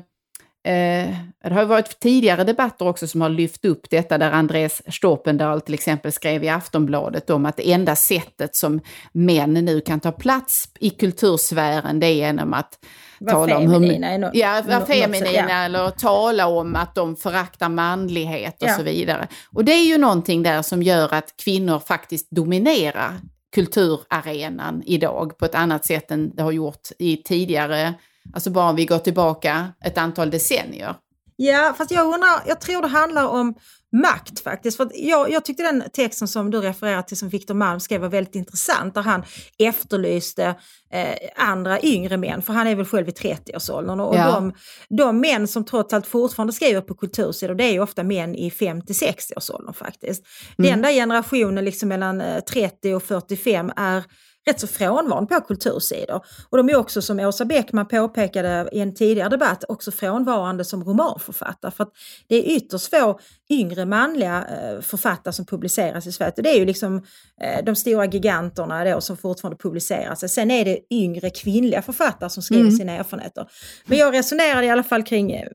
Eh, det har ju varit tidigare debatter också som har lyft upp detta där Andres Stoppendal till exempel skrev i Aftonbladet om att det enda sättet som män nu kan ta plats i kultursfären det är genom att Var tala om nå- ja, vara feminina ja. eller tala om att de föraktar manlighet och Ja. så vidare. Och det är ju någonting där som gör att kvinnor faktiskt dominerar kulturarenan idag på ett annat sätt än det har gjort i tidigare, alltså bara om vi går tillbaka ett antal decennier. Ja, fast jag undrar, jag tror det handlar om makt faktiskt. För jag, jag tyckte den texten som du refererar till som Victor Malm skrev var väldigt intressant där han efterlyste eh, andra yngre män, för han är väl själv i 30-årsåldern. Och Ja. de, de män som trots allt fortfarande skriver på kultursidor det är ju ofta män i 50-60-årsåldern faktiskt. Mm. Den där generationen liksom mellan eh, 30 och 45 är rätt så frånvarande på kultursidor. Och de är också, som Åsa Bäckman påpekade i en tidigare debatt, också frånvarande som romanförfattare. För att det är ytterst få yngre manliga eh, författare som publiceras i Sverige. Det är ju liksom eh, de stora giganterna då som fortfarande publiceras. Sen är det yngre kvinnliga författare som skriver Mm. sina erfarenheter. Men jag resonerade i alla fall kring, eh,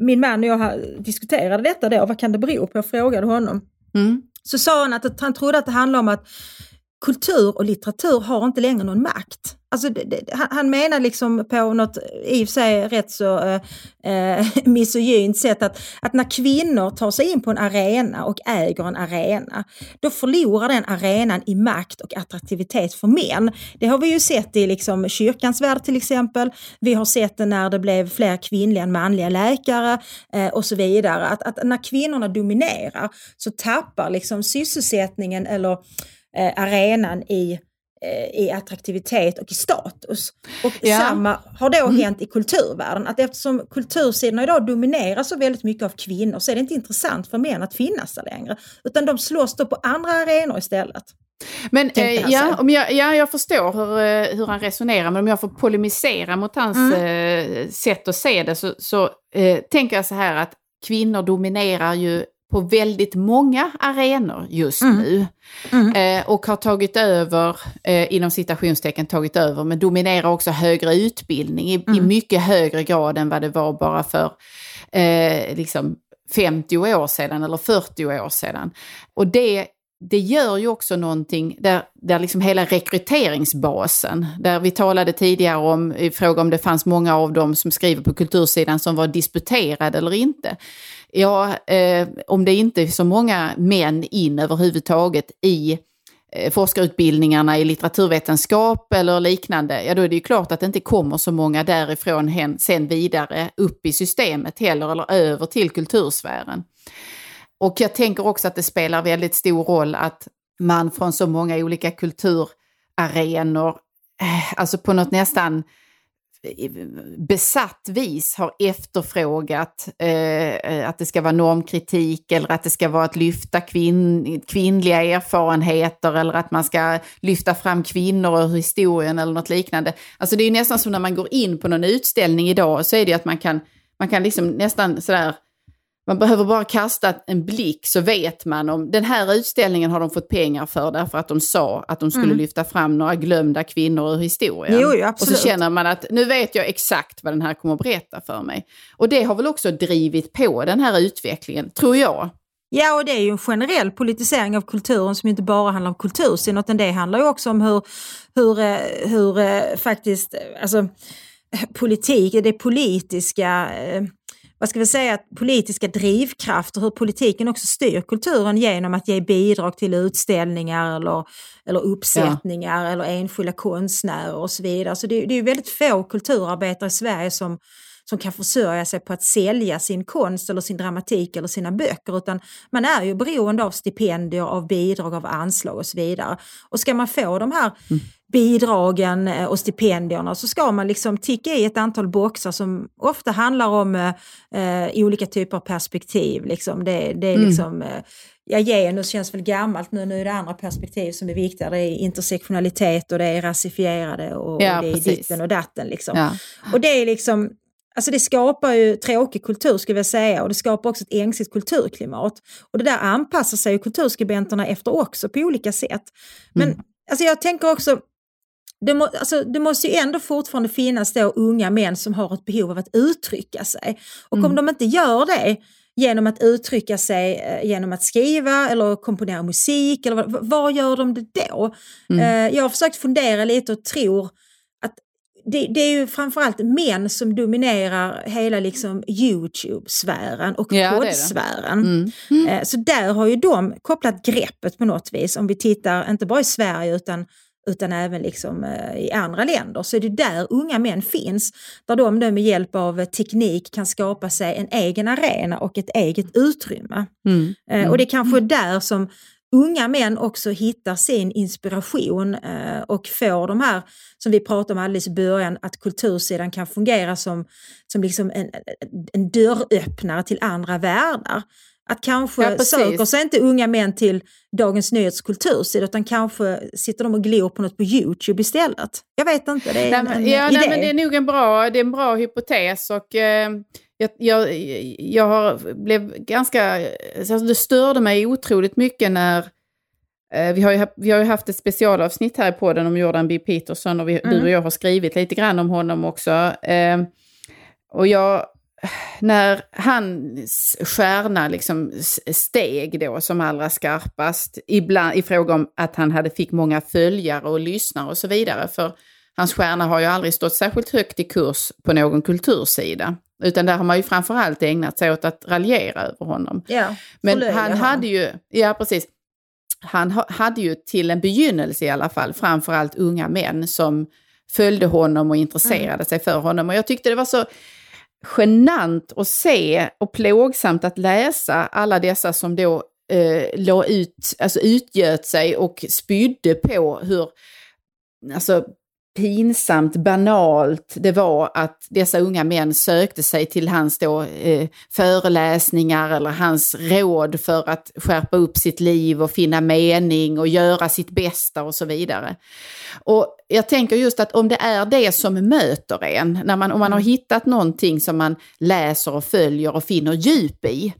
min man och jag diskuterade detta då, vad kan det bero på? Jag frågade honom Mm. så sa han att han trodde att det handlade om att kultur och litteratur har inte längre någon makt. Alltså, det, det, han, han menar liksom på något i och för sig rätt så eh, eh, [LAUGHS] misogynt sätt att, att när kvinnor tar sig in på en arena och äger en arena, då förlorar den arenan i makt och attraktivitet för män. Det har vi ju sett i liksom kyrkans värld till exempel. Vi har sett det när det blev fler kvinnliga än manliga läkare eh, och så vidare. Att, att när kvinnorna dominerar så tappar liksom sysselsättningen eller eh, arenan i, eh, i attraktivitet och i status. Och Ja. samma har då hänt i kulturvärlden, att eftersom kultursidorna idag domineras så väldigt mycket av kvinnor så är det inte intressant för män att finnas där längre. Utan de slåss då på andra arenor istället. Men eh, ja, om jag, ja, jag förstår hur, eh, hur han resonerar, men om jag får polemisera mot hans eh, sätt att se det så, så eh, tänker jag så här att kvinnor dominerar ju på väldigt många arenor just nu. Eh, och har tagit över, eh, inom citationstecken tagit över, men dominerar också högre utbildning i, i mycket högre grad än vad det var bara för eh, liksom 50 år sedan eller 40 år sedan. Och det, det gör ju också någonting där, där liksom hela rekryteringsbasen, där vi talade tidigare om i fråga om det fanns många av dem som skriver på kultursidan som var disputerade eller inte. Ja, eh, om det inte är så många män in överhuvudtaget i eh, forskarutbildningarna i litteraturvetenskap eller liknande, ja då är det ju klart att det inte kommer så många därifrån hen, sen vidare upp i systemet heller, eller över till kultursfären. Och jag tänker också att det spelar väldigt stor roll att man från så många olika kulturarenor, eh, alltså på något nästan besatt vis har efterfrågat eh, eh, att det ska vara normkritik eller att det ska vara att lyfta kvinn, kvinnliga erfarenheter eller att man ska lyfta fram kvinnor ur historien eller något liknande. Alltså det är ju nästan som när man går in på någon utställning idag så är det ju att man kan, man kan liksom nästan sådär man behöver bara kasta en blick så vet man om den här utställningen har de fått pengar för därför att de sa att de skulle lyfta fram några glömda kvinnor ur historien. Mm. Jo, jo, och så känner man att nu vet jag exakt vad den här kommer att berätta för mig. Och det har väl också drivit på den här utvecklingen, tror jag. Ja, och det är ju en generell politisering av kulturen som inte bara handlar om kultursyn, utan det handlar ju också om hur, hur, eh, hur eh, faktiskt, eh, alltså politik, det politiska, vad ska vi säga, politiska drivkrafter, hur politiken också styr kulturen genom att ge bidrag till utställningar eller, eller uppsättningar ja. eller enskilda konstnärer och så vidare. Så det, det är väldigt få kulturarbetare i Sverige som som kan försörja sig på att sälja sin konst eller sin dramatik eller sina böcker, utan man är ju beroende av stipendier, av bidrag, av anslag och så vidare. Och ska man få de här mm. bidragen eh, och stipendierna så ska man liksom ticka i ett antal boxar som ofta handlar om eh, olika typer av perspektiv. Liksom. Det, det är mm. liksom eh, ja, genus känns väl gammalt nu, nu är det andra perspektiv som är viktiga. Det är intersektionalitet och det är rasifierade och, ja, och det är precis. ditten och datten. Liksom. Ja. Och det är liksom, Alltså det skapar ju tråkig kultur skulle jag säga och det skapar också ett ängsligt kulturklimat. Och det där anpassar sig ju kulturskribenterna efter också på olika sätt. Men mm. alltså jag tänker också, det, må, alltså, det måste ju ändå fortfarande finnas då unga män som har ett behov av att uttrycka sig. Och mm. om de inte gör det genom att uttrycka sig eh, genom att skriva eller komponera musik, eller vad, vad gör de det då? Mm. Eh, jag har försökt fundera lite och tror det, det, är ju framförallt män som dominerar hela liksom Youtube-sfären och ja, poddsfären. Mm. Mm. Så där har ju de kopplat greppet på något vis. Om vi tittar, inte bara i Sverige utan, utan även liksom, eh, i andra länder, så är det där unga män finns. Där de med hjälp av teknik kan skapa sig en egen arena och ett eget utrymme. Mm. Mm. Och det är kanske där som unga män också hittar sin inspiration eh, och får de här, som vi pratade om alldeles i början, att kultursidan kan fungera som, som liksom en, en dörröppnare till andra världar. Att kanske ja, söker sig inte unga män till Dagens Nyhets kultursida utan kanske sitter de och glor på något på Youtube istället. Jag vet inte, det är nej, en, en ja, idé. Nej, men det är nog en bra, det är en bra hypotes och eh, jag, jag, jag har, blev ganska... Alltså det störde mig otroligt mycket när... Eh, vi, har ju, vi har ju haft ett specialavsnitt här i podden om Jordan B. Peterson och vi, mm. du och jag har skrivit lite grann om honom också. Eh, och jag... När hans stjärna liksom steg då som allra skarpast, ibland i fråga om att han hade fick många följare och lyssnare och så vidare. För hans stjärna har ju aldrig stått särskilt högt i kurs på någon kultursida. Utan där har man ju framförallt ägnat sig åt att raljera över honom. Ja, Men han hade ju, ja precis, han hade ju till en begynnelse i alla fall framförallt unga män som följde honom och intresserade mm. sig för honom. Och jag tyckte det var så genant att se och plågsamt att läsa alla dessa som då eh, la ut, alltså utgöt sig och spydde på hur alltså, pinsamt banalt det var att dessa unga män sökte sig till hans då, eh, föreläsningar eller hans råd för att skärpa upp sitt liv och finna mening och göra sitt bästa och så vidare. Och jag tänker just att om det är det som möter en, när man, om man har mm. hittat någonting som man läser och följer och finner djup i,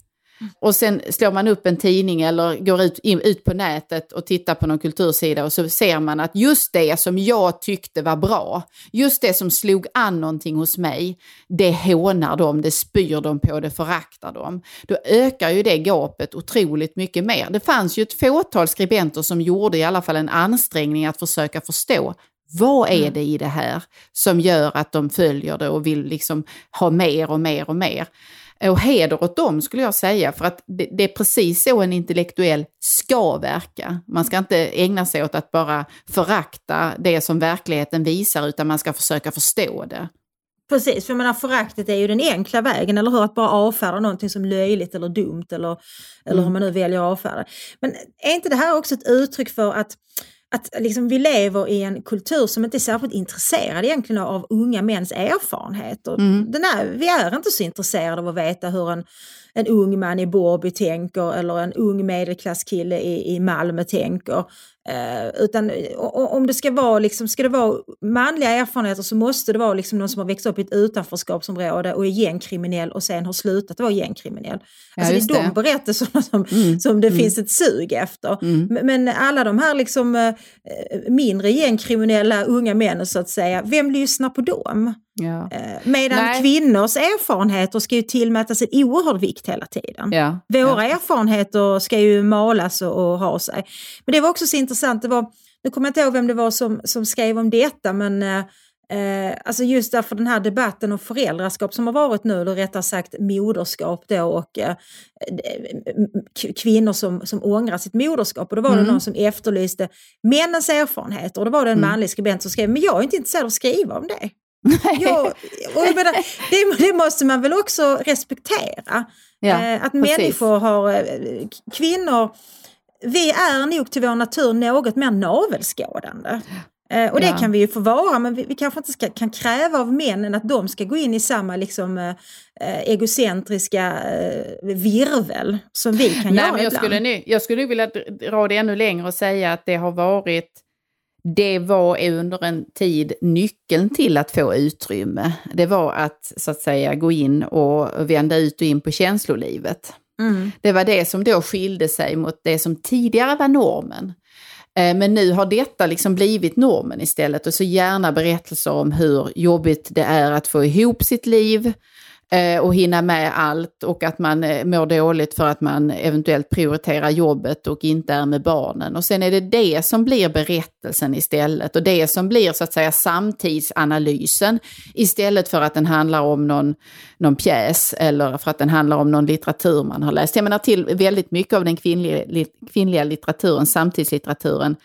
och sen slår man upp en tidning eller går ut, in, ut på nätet och tittar på någon kultursida och så ser man att just det som jag tyckte var bra, just det som slog an någonting hos mig, det hånar de, det spyr de på, det föraktar de. Då ökar ju det gapet otroligt mycket mer. Det fanns ju ett fåtal skribenter som gjorde i alla fall en ansträngning att försöka förstå vad är mm. det i det här som gör att de följer det och vill liksom ha mer och mer och mer? Och heder åt dem skulle jag säga, för att det, är precis så en intellektuell ska verka. Man ska inte ägna sig åt att bara förakta det som verkligheten visar, utan man ska försöka förstå det. Precis, för jag menar föraktet är ju den enkla vägen, eller hur? Att bara avfärda någonting som löjligt eller dumt eller, eller mm. hur man nu väljer att avfärda. Men är inte det här också ett uttryck för att att liksom vi lever i en kultur som inte är särskilt intresserad egentligen av unga mäns erfarenheter. Mm. Den är, vi är inte så intresserade av att veta hur en, en ung man i Borby tänker eller en ung medelklasskille i, i Malmö tänker. Eh, utan om det ska vara, liksom, ska det vara manliga erfarenheter så måste det vara liksom någon som har växt upp i ett utanförskapsområde och är gängkriminell och sen har slutat vara gängkriminell. Ja, alltså det är de berättelserna som, mm. som det mm. finns ett sug efter. Mm. Men alla de här liksom, eh, mindre gängkriminella unga männen så att säga, vem lyssnar på dem? Ja. Eh, medan Nej. kvinnors erfarenheter ska ju tillmätas en oerhörd vikt hela tiden. Ja. Våra ja. erfarenheter ska ju malas och, och ha sig. Men det var också så intressant, det var, nu kommer jag inte ihåg vem det var som, som skrev om detta, men eh, Eh, alltså just därför den här debatten om föräldraskap som har varit nu, eller rättare sagt moderskap då och eh, kvinnor som, som ångrar sitt moderskap. Och då var det mm. någon som efterlyste männens erfarenheter och då var det en mm. manlig skribent som skrev, men jag är inte intresserad av att skriva om det. Jag, och jag menar, det, det, måste man väl också respektera. Ja, eh, att precis. människor har, eh, kvinnor, vi är nog till vår natur något mer navelskådande. Eh, och det ja. kan vi ju få vara, men vi, vi kanske inte ska, kan kräva av männen att de ska gå in i samma liksom, eh, eh egocentriska virvel som vi kan Nej, göra men jag ibland. Skulle nu, jag skulle vilja dra det ännu längre och säga att det har varit det var under en tid nyckeln till att få utrymme. Det var att så att säga gå in och vända ut och in på känslolivet. Mm. Det var det som då skilde sig mot det som tidigare var normen. Eh, men nu har detta liksom blivit normen istället och så gärna berättelser om hur jobbigt det är att få ihop sitt liv, Eh, och hinna med allt och att man eh, mår dåligt för att man eventuellt prioriterar jobbet och inte är med barnen. Och sen är det det som blir berättelsen istället och det som blir så att säga samtidsanalysen istället för att den handlar om någon, någon pjäs eller för att den handlar om någon litteratur man har läst. Jag menar till väldigt mycket av den kvinnliga, kvinnliga litteraturen, samtidslitteraturen,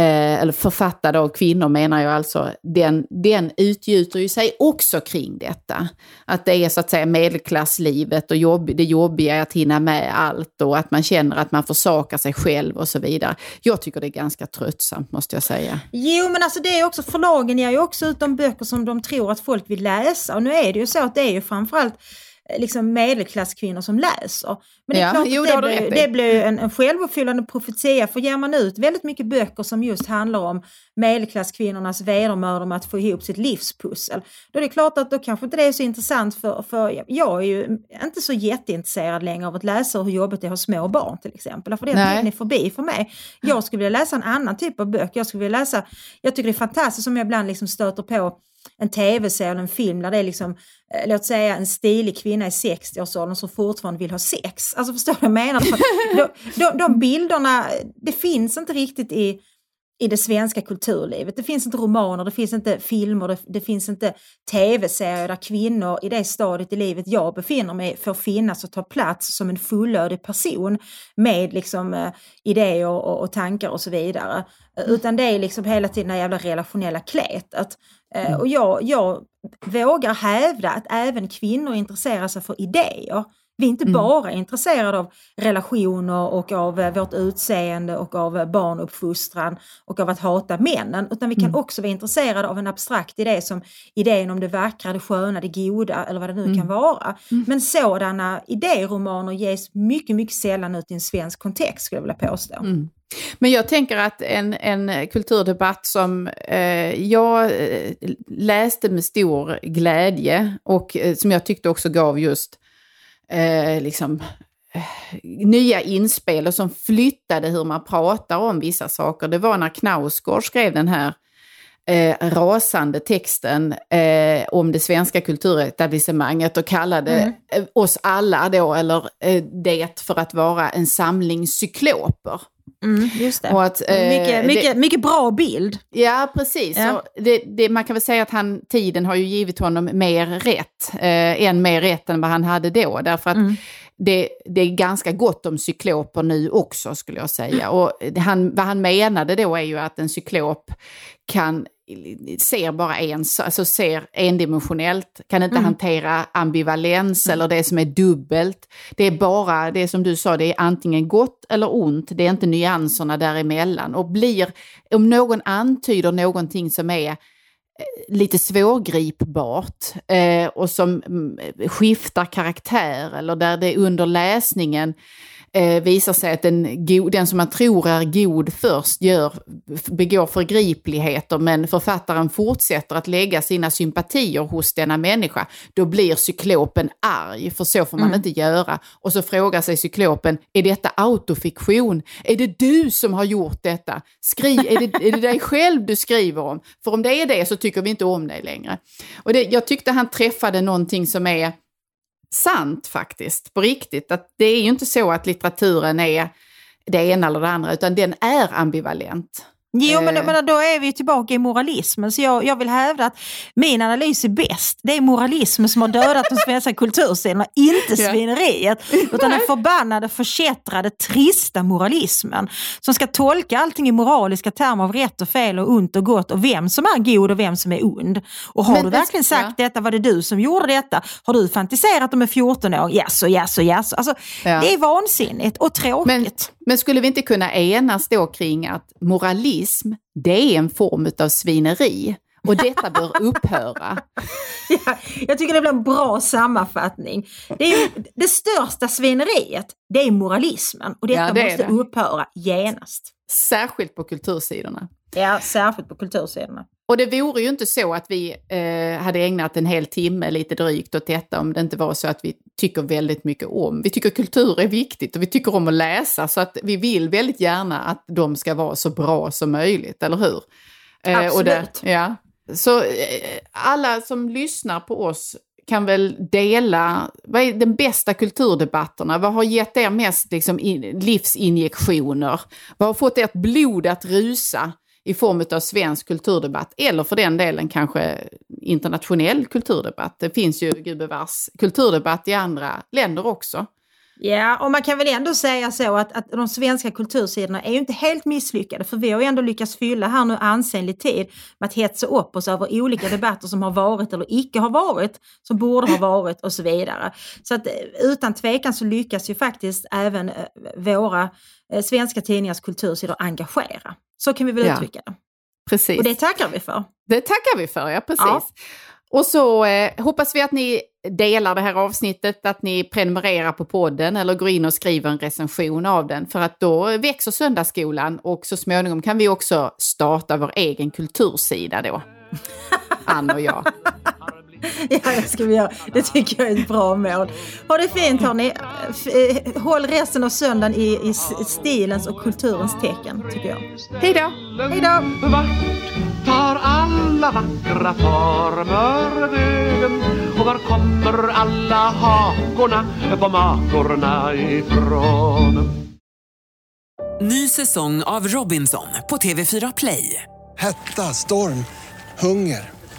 eh, eller författade av kvinnor menar jag alltså, den, den utgjuter ju sig också kring detta. Att det är så att säga medelklasslivet och jobb, det jobbiga är att hinna med allt och att man känner att man försakar sig själv och så vidare. Jag tycker det är ganska tröttsamt måste jag säga. Jo men alltså det är också, förlagen ger ju också ut de böcker som de tror att folk vill läsa och nu är det ju så att det är ju framförallt liksom medelklasskvinnor som läser. Men det är ja, klart jo, att det, blir, det blir en, en självuppfyllande profetia för ger man ut väldigt mycket böcker som just handlar om medelklasskvinnornas vedermödor med att få ihop sitt livspussel. Då är det klart att då kanske inte det är så intressant för, för jag är ju inte så jätteintresserad längre av att läsa hur jobbigt det är att ha små barn till exempel. För den tiden är förbi för mig. Jag skulle vilja läsa en annan typ av böcker. Jag skulle vilja läsa, jag tycker det är fantastiskt som jag ibland liksom stöter på en tv-serie eller en film där det är liksom, eh, låt säga en stilig kvinna i 60-årsåldern som fortfarande vill ha sex. Alltså förstår du vad jag menar? [LAUGHS] de, de, de bilderna, det finns inte riktigt i, i det svenska kulturlivet. Det finns inte romaner, det finns inte filmer, det, det finns inte tv-serier där kvinnor i det stadiet i livet jag befinner mig får finnas och ta plats som en fullödig person med liksom eh, idéer och, och, tankar och så vidare. Mm. Utan det är liksom hela tiden det jävla relationella klätet. Eh, mm. och jag, jag vågar hävda att även kvinnor intresserar sig för idéer. Vi är inte mm. bara intresserade av relationer och av eh, vårt utseende och av eh, barnuppfostran och av att hata männen, utan vi kan mm. också vara intresserade av en abstrakt idé som idén om det vackra, det sköna, det goda eller vad det nu mm. kan vara. Mm. Men sådana idéromaner ges mycket, mycket sällan ut i en svensk kontext skulle jag vilja påstå. Mm. Men jag tänker att en, en kulturdebatt som eh, jag eh, läste med stor glädje och eh, som jag tyckte också gav just eh, liksom, eh, nya inspel och som flyttade hur man pratar om vissa saker. Det var när Knausgård skrev den här eh, rasande texten eh, om det svenska kulturetablissemanget och kallade mm. Eh, oss alla då, eller eh, det, för att vara en samling cykloper. Mm, just det. Och att, eh, mycket, mycket, det, mycket bra bild. Ja, precis. Ja. Det, det, man kan väl säga att han, tiden har ju givit honom mer rätt, eh, än mer rätt än vad han hade då. Därför att mm. det, det, är ganska gott om cykloper nu också skulle jag säga. Och han, vad han menade då är ju att en cyklop kan ser bara en, alltså ser endimensionellt, kan inte mm. hantera ambivalens mm. eller det som är dubbelt. Det är bara det som du sa, det är antingen gott eller ont, det är inte nyanserna däremellan. Och blir, om någon antyder någonting som är eh, lite svårgripbart eh, och som mm, skiftar karaktär eller där det under läsningen eh, visar sig att den, den som man tror är god först gör, begår förgripligheter men författaren fortsätter att lägga sina sympatier hos denna människa, då blir cyklopen arg, för så får man mm. inte göra. Och så frågar sig cyklopen, är detta autofiktion? Är det du som har gjort detta? Skri är, det, är det dig själv du skriver om? För om det är det så tycker vi inte om dig längre. Och det, jag tyckte han träffade någonting som är sant faktiskt, på riktigt. Att det är ju inte så att litteraturen är det ena eller det andra, utan den är ambivalent. Jo, men, Eh. men då är vi tillbaka i moralismen. Så jag, jag vill hävda att min analys är bäst. Det är moralismen som har dödat de svenska [LAUGHS] kultursidorna, inte Ja. svineriet. Utan den förbannade, förkättrade, trista moralismen. Som ska tolka allting i moraliska termer av rätt och fel och ont och gott och vem som är god och vem som är ond. Och har Men du verkligen sagt detta, var det du som gjorde detta? Har du fantiserat om en 14-åring? Jaså, jaså, jaså. Alltså, Ja. Det är vansinnigt och tråkigt. Men, men skulle vi inte kunna enas då kring att moralism, det är en form av svineri och detta bör [LAUGHS] upphöra? Ja, jag tycker det blir en bra sammanfattning. Det, är det största svineriet, det är moralismen och detta Ja, det måste det. upphöra genast. Särskilt på kultursidorna. Ja, särskilt på kultursidorna. Och det vore ju inte så att vi eh, hade ägnat en hel timme lite drygt åt detta om det inte var så att vi tycker väldigt mycket om. Vi tycker kultur är viktigt och vi tycker om att läsa så att vi vill väldigt gärna att de ska vara så bra som möjligt, eller hur? Eh, och det, Absolut. ja. Så eh, alla som lyssnar på oss kan väl dela, vad är den bästa kulturdebatterna? Vad har gett er mest liksom, in, livsinjektioner? Vad har fått ert blod att rusa i form av svensk kulturdebatt? Eller för den delen kanske internationell kulturdebatt. Det finns ju gubevars kulturdebatt i andra länder också. Ja, och man kan väl ändå säga så att, att de svenska kultursidorna är ju inte helt misslyckade för vi har ju ändå lyckats fylla här nu ansenlig tid med att hetsa upp oss över olika debatter som har varit eller icke har varit, som borde ha varit och så vidare. Så att eh, utan tvekan så lyckas ju faktiskt även eh, våra eh, svenska tidningars kultursidor engagera. Så kan vi väl Ja, uttrycka det. Precis. Och det tackar vi för. Det tackar vi för, ja precis. Ja. Och så eh, hoppas vi att ni delar det här avsnittet, att ni prenumererar på podden eller går in och skriver en recension av den. För att då växer Söndagsskolan och så småningom kan vi också starta vår egen kultursida då. [LAUGHS] Ann och jag. [LAUGHS] Ja, det ska vi göra. Det tycker jag är ett bra mål. Ha det fint hörni. Eh, Håll resten av söndagen i, i stilens och kulturens tecken, tycker jag. Hej då! Hej då! Vart tar alla vackra former vägen? Och var kommer alla hakorna på makorna ifrån? Ny säsong av Robinson på TV4 Play. Hetta, storm, hunger.